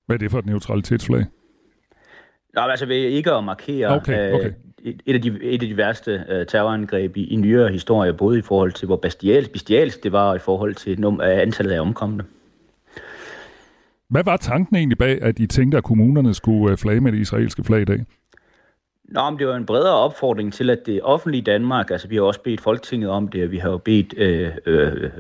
Hvad er det for et neutralitetsflag? Nå, altså ved ikke at markere okay, okay. Øh, et, af de, et af de værste uh, terrorangreb i, i nyere historie, både i forhold til, hvor bestialsk, bestialsk det var, og i forhold til num, øh, antallet af omkomne. Hvad var tanken egentlig bag, at I tænkte, at kommunerne skulle øh, flage med det israelske flag i dag? Nå, men det var en bredere opfordring til, at det offentlige Danmark, altså vi har også bedt Folketinget om det, og vi har jo bedt øh, øh, øh,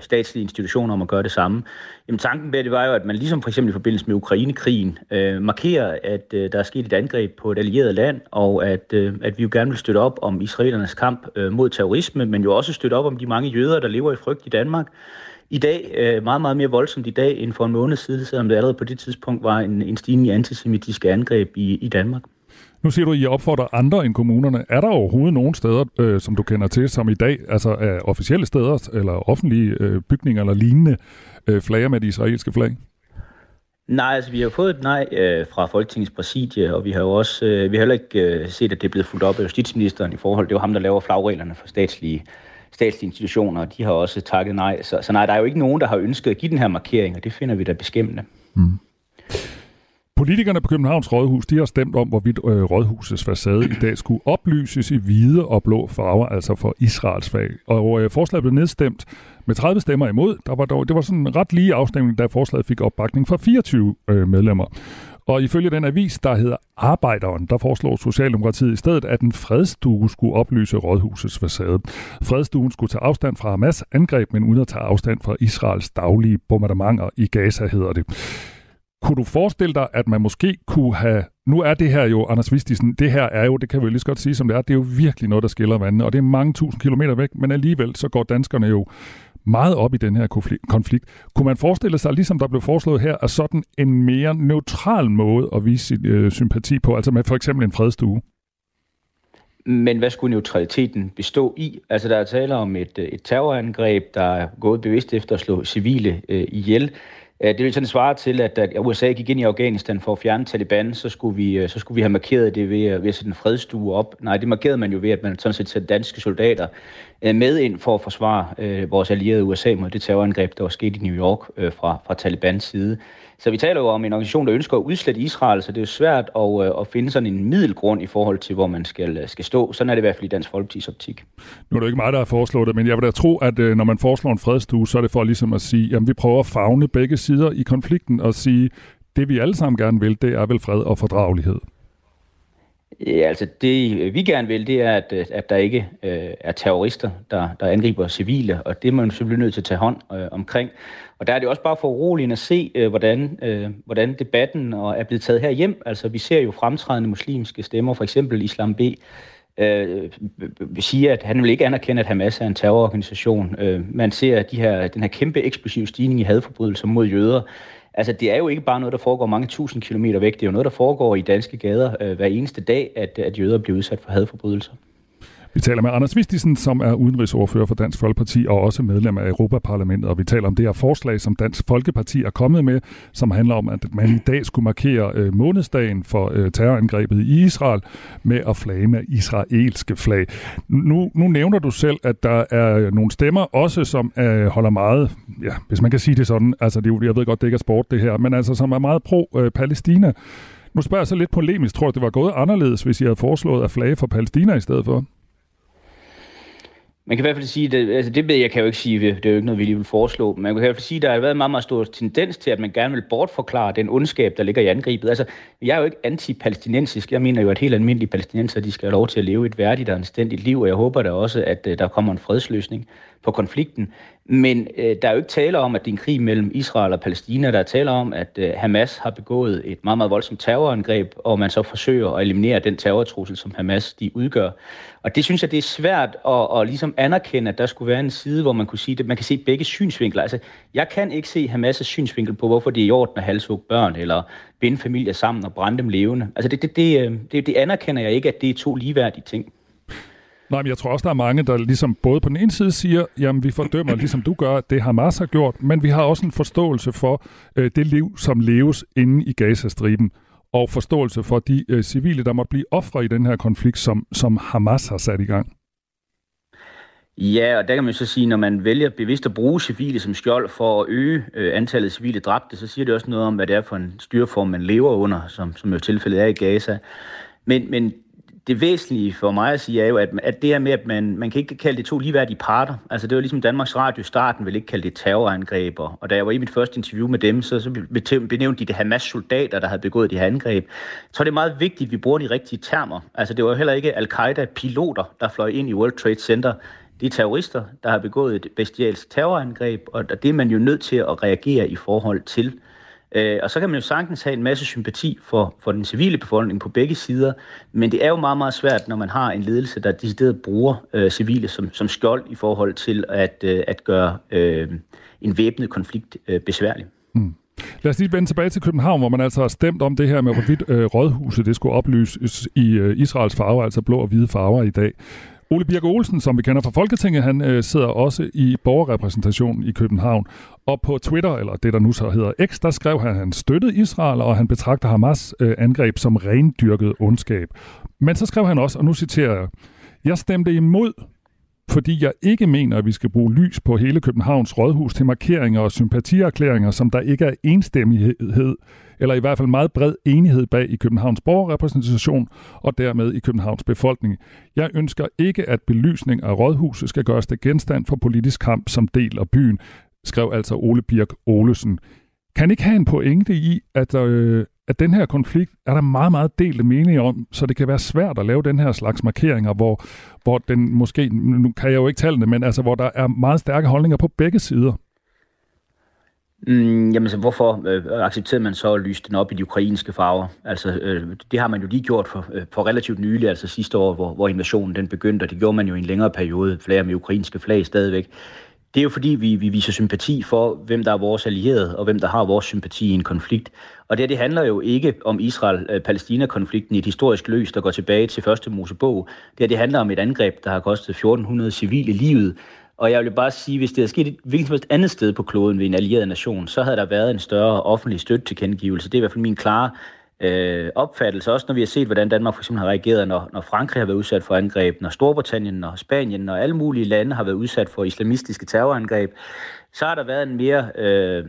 statslige institutioner om at gøre det samme. Jamen tanken bag det var jo, at man ligesom for eksempel i forbindelse med Ukrainekrigen øh, markerer, at øh, der er sket et angreb på et allieret land, og at, øh, at vi jo gerne vil støtte op om israelernes kamp øh, mod terrorisme, men jo også støtte op om de mange jøder, der lever i frygt i Danmark. I dag, øh, meget, meget mere voldsomt i dag end for en måned siden, selvom det allerede på det tidspunkt var en, en stigning i antisemitiske angreb i, i Danmark. Nu siger du, at I opfordrer andre end kommunerne. Er der overhovedet nogen steder, øh, som du kender til, som i dag, altså er officielle steder, eller offentlige øh, bygninger eller lignende, øh, flager med de israelske flag? Nej, altså vi har fået et nej øh, fra Folketingets præsidie, og vi har jo også øh, vi har heller ikke øh, set, at det er blevet fuldt op af justitsministeren i forhold. Det er jo ham, der laver flagreglerne for statslige, statslige institutioner, og de har også takket nej. Så, så nej, der er jo ikke nogen, der har ønsket at give den her markering, og det finder vi da beskæmmende. Mm. Politikerne på Københavns Rådhus de har stemt om, hvorvidt øh, Rådhusets facade i dag skulle oplyses i hvide og blå farver, altså for Israels fag. Og øh, forslaget blev nedstemt med 30 stemmer imod. Der var dog, det var sådan en ret lige afstemning, da forslaget fik opbakning fra 24 øh, medlemmer. Og ifølge den avis, der hedder Arbejderen, der foreslår Socialdemokratiet i stedet, at en fredstue skulle oplyse rådhusets facade. Fredstuen skulle tage afstand fra Hamas angreb, men uden at tage afstand fra Israels daglige bombardementer i Gaza, hedder det. Kunne du forestille dig, at man måske kunne have... Nu er det her jo, Anders Vistisen, det her er jo, det kan vi jo lige så godt sige som det er, det er jo virkelig noget, der skiller vandene, og det er mange tusind kilometer væk, men alligevel så går danskerne jo meget op i den her konflikt. Kunne man forestille sig, ligesom der blev foreslået her, at sådan en mere neutral måde at vise sin øh, sympati på, altså med for eksempel en fredstue? Men hvad skulle neutraliteten bestå i? Altså, der er tale om et, øh, et terrorangreb, der er gået bevidst efter at slå civile øh, ihjel. Øh, det vil sådan svare til, at da USA gik ind i Afghanistan for at fjerne Taliban, så skulle vi, øh, så skulle vi have markeret det ved, øh, ved at sætte en fredstue op. Nej, det markerede man jo ved, at man sådan set satte danske soldater med ind for at forsvare vores allierede USA mod det terrorangreb, der var sket i New York fra, fra Talibans side. Så vi taler jo om en organisation, der ønsker at udslette Israel, så det er jo svært at, øh, at finde sådan en middelgrund i forhold til, hvor man skal, øh, skal stå. Sådan er det i hvert fald i Dansk Folkeparti's optik. Nu er det ikke mig, der har foreslået det, men jeg vil da tro, at øh, når man foreslår en fredstue, så er det for ligesom at sige, at vi prøver at fagne begge sider i konflikten og sige, det vi alle sammen gerne vil, det er vel fred og fordragelighed. Ja, altså det vi gerne vil, det er, at, at der ikke øh, er terrorister, der, der angriber civile, og det er man selvfølgelig nødt til at tage hånd øh, omkring. Og der er det også bare for uroligende at se, øh, hvordan, øh, hvordan debatten er blevet taget her hjem. Altså vi ser jo fremtrædende muslimske stemmer, for eksempel Islam B., øh, siger, at han vil ikke anerkende, at Hamas er en terrororganisation. Øh, man ser de her, den her kæmpe eksplosive stigning i hadforbrydelser mod jøder. Altså, det er jo ikke bare noget, der foregår mange tusind kilometer væk. Det er jo noget, der foregår i danske gader øh, hver eneste dag, at, at jøder bliver udsat for hadforbrydelser. Vi taler med Anders Vistisen, som er udenrigsordfører for Dansk Folkeparti og også medlem af Europaparlamentet, og vi taler om det her forslag, som Dansk Folkeparti er kommet med, som handler om, at man i dag skulle markere øh, månedsdagen for øh, terrorangrebet i Israel med at flage med israelske flag. Nu, nu nævner du selv, at der er nogle stemmer også, som øh, holder meget, ja, hvis man kan sige det sådan, altså det, jeg ved godt, det ikke er sport det her, men altså som er meget pro-Palæstina. Øh, nu spørger jeg så lidt polemisk, tror jeg, det var gået anderledes, hvis I havde foreslået at flage for Palæstina i stedet for? Man kan i hvert fald sige, det, altså det ved jeg kan jo ikke sige, det er jo ikke noget, vi lige vil foreslå, men man kan i hvert fald sige, at der har været en meget, meget stor tendens til, at man gerne vil bortforklare den ondskab, der ligger i angrebet. Altså, jeg er jo ikke antipalæstinensisk. Jeg mener jo, at helt almindelige palæstinenser, de skal have lov til at leve et værdigt og anstændigt liv, og jeg håber da også, at øh, der kommer en fredsløsning på konflikten. Men øh, der er jo ikke tale om, at det er en krig mellem Israel og Palæstina. Der er tale om, at øh, Hamas har begået et meget, meget voldsomt terrorangreb, og man så forsøger at eliminere den terrortrussel, som Hamas de udgør. Og det synes jeg, det er svært at, at ligesom anerkende, at der skulle være en side, hvor man kunne sige, at man kan se begge synsvinkler. Altså, jeg kan ikke se Hamas' synsvinkel på, hvorfor det er i orden at halshugge børn, eller binde familier sammen og brænde dem levende. Altså, det, det, det, øh, det, det anerkender jeg ikke, at det er to ligeværdige ting. Nej, men jeg tror også, der er mange, der ligesom både på den ene side siger, jamen vi fordømmer, ligesom du gør, det Hamas har gjort, men vi har også en forståelse for øh, det liv, som leves inde i Gazastriben, og forståelse for de øh, civile, der måtte blive ofre i den her konflikt, som, som Hamas har sat i gang. Ja, og der kan man så sige, når man vælger bevidst at bruge civile som skjold for at øge øh, antallet af civile dræbte, så siger det også noget om, hvad det er for en styreform, man lever under, som, som jo tilfældet er i Gaza. Men, men det væsentlige for mig at sige er jo, at, at det her med, at man, man kan ikke kalde det to ligeværdige parter. Altså det var ligesom Danmarks Radio i starten ville ikke kalde det terrorangreb. Og da jeg var i mit første interview med dem, så, så benævnte de det Hamas-soldater, der havde begået de her angreb. Så det er meget vigtigt, at vi bruger de rigtige termer. Altså det var jo heller ikke al-Qaida-piloter, der fløj ind i World Trade Center. Det er terrorister, der har begået et bestialsk terrorangreb, og det er man jo nødt til at reagere i forhold til. Øh, og så kan man jo sagtens have en masse sympati for, for den civile befolkning på begge sider, men det er jo meget, meget svært, når man har en ledelse, der decideret bruger øh, civile som, som skjold i forhold til at, øh, at gøre øh, en væbnet konflikt øh, besværlig. Mm. Lad os lige vende tilbage til København, hvor man altså har stemt om det her med, hvorvidt øh, rådhuset det skulle oplyses i øh, Israels farver, altså blå og hvide farver i dag. Ole Birk Olsen, som vi kender fra Folketinget, han øh, sidder også i borgerrepræsentationen i København. Og på Twitter, eller det der nu så hedder X, der skrev han, at han støttede Israel, og han betragter Hamas øh, angreb som rendyrket ondskab. Men så skrev han også, og nu citerer jeg, jeg stemte imod fordi jeg ikke mener, at vi skal bruge lys på hele Københavns Rådhus til markeringer og sympatierklæringer, som der ikke er enstemmighed, eller i hvert fald meget bred enighed bag i Københavns borgerrepræsentation og dermed i Københavns befolkning. Jeg ønsker ikke, at belysning af Rådhuset skal gøres til genstand for politisk kamp som del af byen, skrev altså Ole Birk Olesen. Kan ikke have en pointe i, at, øh, at den her konflikt er der meget, meget delte mening om, så det kan være svært at lave den her slags markeringer, hvor, hvor den måske, nu kan jeg jo ikke tale det, men altså hvor der er meget stærke holdninger på begge sider. Mm, jamen så hvorfor øh, accepterede man så at lyse den op i de ukrainske farver? Altså øh, det har man jo lige gjort for, øh, for relativt nylig, altså sidste år, hvor, hvor invasionen den begyndte, og det gjorde man jo i en længere periode, flere med ukrainske flag stadigvæk. Det er jo fordi, vi, vi viser sympati for, hvem der er vores allierede, og hvem der har vores sympati i en konflikt. Og det, det handler jo ikke om Israel-Palæstina-konflikten i et historisk løs, der går tilbage til første Mosebog. Det, det handler om et angreb, der har kostet 1400 civile livet. Og jeg vil bare sige, hvis det havde sket et hvilket som helst andet sted på kloden ved en allieret nation, så havde der været en større offentlig støtte til kendegivelse. Det er i hvert fald min klare øh, opfattelse, også når vi har set, hvordan Danmark for eksempel har reageret, når, når Frankrig har været udsat for angreb, når Storbritannien og Spanien og alle mulige lande har været udsat for islamistiske terrorangreb, så har der været en mere øh,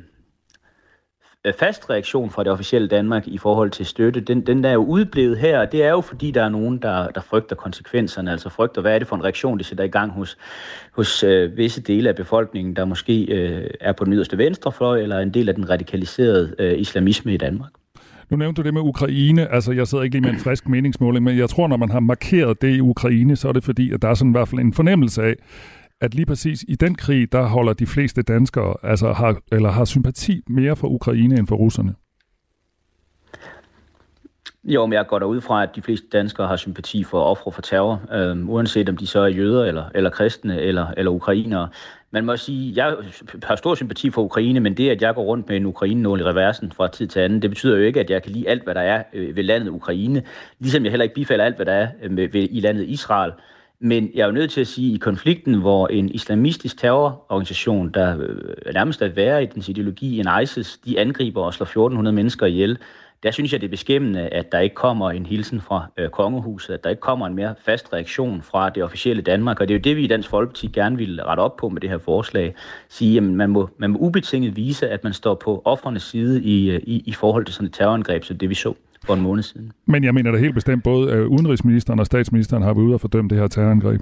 øh fast reaktion fra det officielle Danmark i forhold til støtte. Den, den der er jo udblevet her, og det er jo fordi, der er nogen, der, der frygter konsekvenserne, altså frygter, hvad er det for en reaktion, det sætter i gang hos, hos øh, visse dele af befolkningen, der måske øh, er på den yderste venstrefløj, eller en del af den radikaliserede øh, islamisme i Danmark. Nu nævnte du det med Ukraine. Altså, jeg sidder ikke lige med en frisk meningsmåling, men jeg tror, når man har markeret det i Ukraine, så er det fordi, at der er sådan i hvert fald en fornemmelse af, at lige præcis i den krig, der holder de fleste danskere, altså har, eller har sympati mere for Ukraine end for russerne. Jo, men jeg går derud fra, at de fleste danskere har sympati for ofre for terror, øh, uanset om de så er jøder, eller, eller kristne, eller, eller ukrainere. Man må sige, jeg har stor sympati for Ukraine, men det, at jeg går rundt med en Ukraine-nål i reversen fra tid til anden, det betyder jo ikke, at jeg kan lide alt, hvad der er øh, ved landet Ukraine, ligesom jeg heller ikke bifalder alt, hvad der er øh, ved, i landet Israel. Men jeg er jo nødt til at sige, at i konflikten, hvor en islamistisk terrororganisation, der øh, nærmest er værre i dens ideologi end ISIS, de angriber og slår 1400 mennesker ihjel, der synes jeg, det er beskæmmende, at der ikke kommer en hilsen fra øh, kongehuset, at der ikke kommer en mere fast reaktion fra det officielle Danmark, og det er jo det, vi i Dansk Folkeparti gerne vil rette op på med det her forslag. Sige, at man må, man må ubetinget vise, at man står på offrenes side i, øh, i, i forhold til sådan et terrorangreb, som det vi så for en måned siden. Men jeg mener da helt bestemt, både øh, udenrigsministeren og statsministeren har været ude og fordømme det her terrorangreb.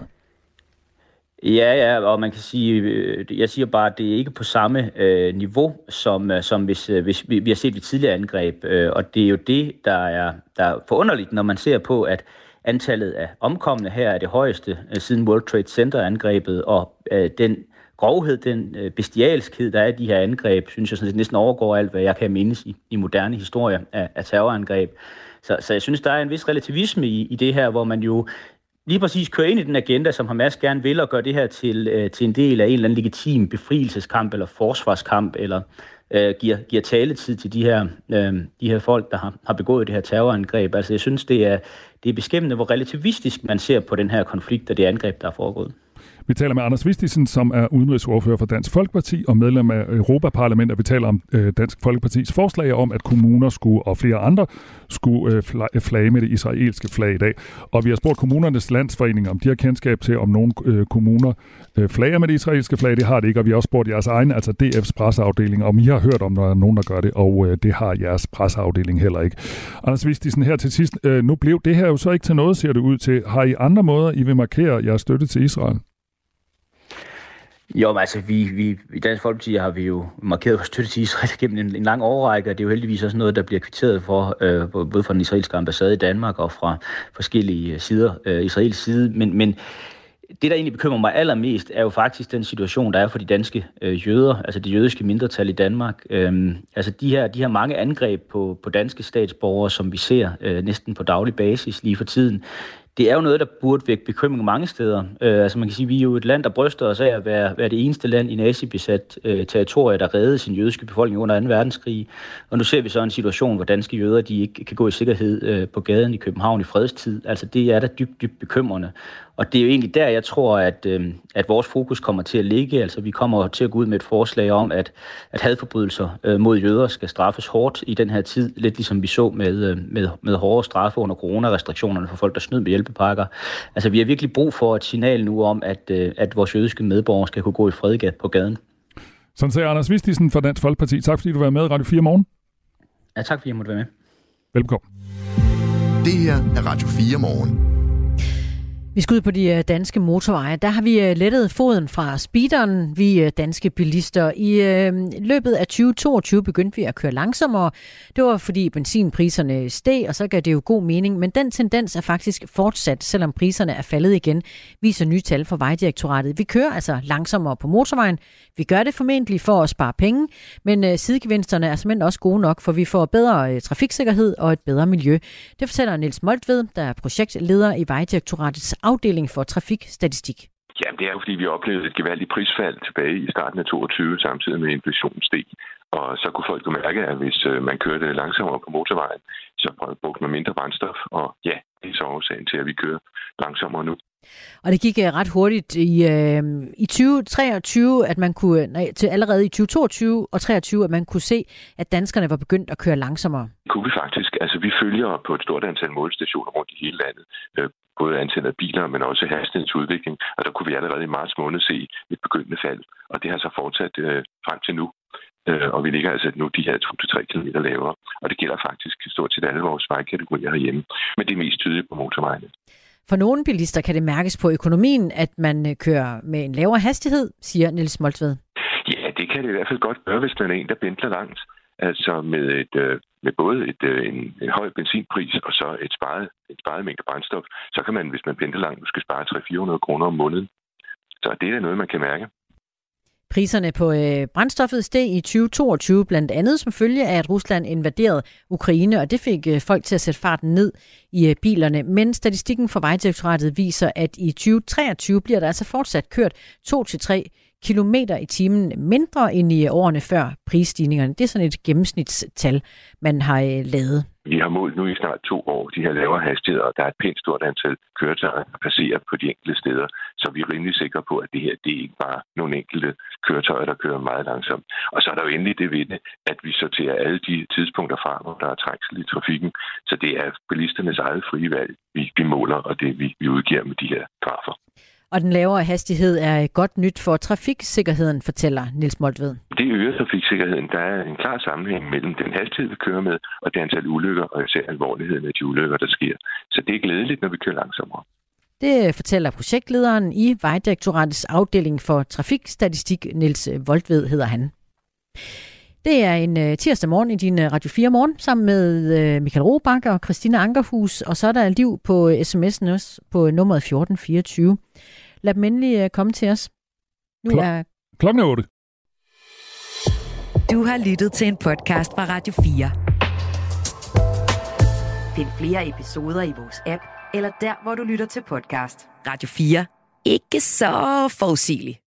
Ja, ja, og man kan sige, øh, jeg siger bare, at det er ikke på samme øh, niveau, som, øh, som hvis, øh, hvis vi, vi har set ved tidligere angreb. Øh, og det er jo det, der er, der er forunderligt, når man ser på, at antallet af omkomne her er det højeste øh, siden World Trade Center-angrebet, og øh, den grovhed, den øh, bestialskhed, der er i de her angreb, synes jeg sådan set næsten overgår alt, hvad jeg kan mindes i, i moderne historie af, af terrorangreb. Så, så jeg synes, der er en vis relativisme i, i det her, hvor man jo lige præcis kører ind i den agenda, som Hamas gerne vil, og gøre det her til, øh, til en del af en eller anden legitim befrielseskamp eller forsvarskamp, eller øh, giver, giver taletid til de her, øh, de her folk, der har, har begået det her terrorangreb. Altså jeg synes, det er, det er beskæmmende, hvor relativistisk man ser på den her konflikt og det angreb, der er foregået. Vi taler med Anders Vistisen, som er udenrigsordfører for Dansk Folkeparti og medlem af Europaparlamentet. Vi taler om øh, Dansk Folkepartis forslag om, at kommuner skulle og flere andre skulle øh, øh, flage med det israelske flag i dag. Og vi har spurgt kommunernes landsforening, om de har kendskab til, om nogle øh, kommuner øh, flager med det israelske flag. Det har det ikke, og vi har også spurgt jeres egen, altså DF's presseafdeling, om I har hørt om, der er nogen, der gør det, og øh, det har jeres presseafdeling heller ikke. Anders Vistisen, her til sidst, øh, nu blev det her jo så ikke til noget, ser det ud til. Har I andre måder, I vil markere jeres støtte til Israel? Jo, men altså, vi, vi, i Dansk Folkeparti har vi jo markeret vores støtte til Israel gennem en, en lang årrække, og det er jo heldigvis også noget, der bliver kvitteret for, øh, både fra den israelske ambassade i Danmark og fra forskellige øh, sider, øh, Israels side. Men, men det, der egentlig bekymrer mig allermest, er jo faktisk den situation, der er for de danske øh, jøder, altså det jødiske mindretal i Danmark. Øhm, altså de her, de her mange angreb på, på danske statsborgere, som vi ser øh, næsten på daglig basis lige for tiden, det er jo noget, der burde vække bekymring mange steder. Øh, altså man kan sige, at vi er jo et land, der bryster os af at være, være det eneste land i nazibesat øh, territorier, der reddede sin jødiske befolkning under 2. verdenskrig. Og nu ser vi så en situation, hvor danske jøder de ikke kan gå i sikkerhed øh, på gaden i København i fredstid. Altså det er da dybt, dybt bekymrende. Og det er jo egentlig der, jeg tror, at, øh, at vores fokus kommer til at ligge. Altså vi kommer til at gå ud med et forslag om, at, at hadforbrydelser øh, mod jøder skal straffes hårdt i den her tid, lidt ligesom vi så med, øh, med, med hårde straffe under coronarestriktionerne for folk, der snød med hjælpepakker. Altså vi har virkelig brug for et signal nu om, at, øh, at vores jødiske medborgere skal kunne gå i fred på gaden. Sådan sagde Anders Vistisen fra Dansk Folkeparti. Tak fordi du var med i Radio 4 morgen. Ja, tak fordi jeg måtte være med. Velkommen. Det her er Radio 4 morgen. Vi skal ud på de øh, danske motorveje. Der har vi øh, lettet foden fra speederen, vi øh, danske bilister. I løbet af 2022 begyndte vi at køre langsommere. Det var fordi benzinpriserne steg, og så gav det jo god mening. Men den tendens er faktisk fortsat, selvom priserne er faldet igen, viser nye tal fra Vejdirektoratet. Vi kører altså langsommere på motorvejen. Vi gør det formentlig for at spare penge, men sidegevinsterne er simpelthen også gode nok, for vi får bedre trafiksikkerhed og et bedre miljø. Det fortæller Niels Moltved, der er projektleder i Vejdirektoratets afdeling for trafikstatistik. Jamen, det er jo, fordi vi oplevede et gevaldigt prisfald tilbage i starten af 22, samtidig med inflationen steg. Og så kunne folk jo mærke, at hvis øh, man kørte langsommere på motorvejen, så brugte man mindre brændstof. Og ja, det er så årsagen til, at vi kører langsommere nu. Og det gik øh, ret hurtigt i, øh, i 2023, at man kunne, nej, til allerede i 2022 og 23, at man kunne se, at danskerne var begyndt at køre langsommere. Det kunne vi faktisk. Altså, vi følger på et stort antal målestationer rundt i hele landet, øh, både antallet af biler, men også hastighedsudvikling. Og der kunne vi allerede i marts måned se et begyndende fald. Og det har så fortsat øh, frem til nu. Øh, og vi ligger altså nu de her 2-3 km lavere. Og det gælder faktisk stort set alle vores vejkategorier herhjemme. Men det er mest tydeligt på motorvejene. For nogle bilister kan det mærkes på økonomien, at man øh, kører med en lavere hastighed, siger Niels Moltved. Ja, det kan det i hvert fald godt gøre, hvis man er en, der bentler langt. Altså med, et, øh, med både et, øh, en, en høj benzinpris og så et sparet, et sparet mængde brændstof, så kan man, hvis man pendler langt, måske spare 300-400 kroner om måneden. Så det er noget, man kan mærke. Priserne på øh, brændstoffet steg i 2022 blandt andet som følge af, at Rusland invaderede Ukraine, og det fik øh, folk til at sætte farten ned i øh, bilerne. Men statistikken fra Vejdirektoratet viser, at i 2023 bliver der altså fortsat kørt 2-3 kilometer i timen mindre end i årene før prisstigningerne. Det er sådan et gennemsnitstal, man har øh, lavet. Vi har målt nu i snart to år de her lavere hastigheder, og der er et pænt stort antal køretøjer, der passerer på de enkelte steder. Så vi er rimelig sikre på, at det her det er ikke bare nogle enkelte køretøjer, der kører meget langsomt. Og så er der jo endelig det ved det, at vi sorterer alle de tidspunkter fra, hvor der er trængsel i trafikken. Så det er bilisternes eget frie valg, vi, vi måler, og det vi, vi udgiver med de her grafer. Og den lavere hastighed er godt nyt for trafiksikkerheden, fortæller Nils Moltved. Det øger trafiksikkerheden. Der er en klar sammenhæng mellem den hastighed, vi kører med, og det antal ulykker, og især alvorligheden af de ulykker, der sker. Så det er glædeligt, når vi kører langsommere. Det fortæller projektlederen i Vejdirektoratets afdeling for trafikstatistik, Nils Voltved hedder han. Det er en uh, tirsdag morgen i din uh, Radio 4 morgen, sammen med Michael Robach og Christina Ankerhus, og så er der liv på sms'en også på nummeret 1424. Lad dem endelig uh, komme til os. Nu Klok- er Klokken er 8. Du har lyttet til en podcast fra Radio 4. Find flere episoder i vores app, eller der, hvor du lytter til podcast. Radio 4. Ikke så forudsigeligt.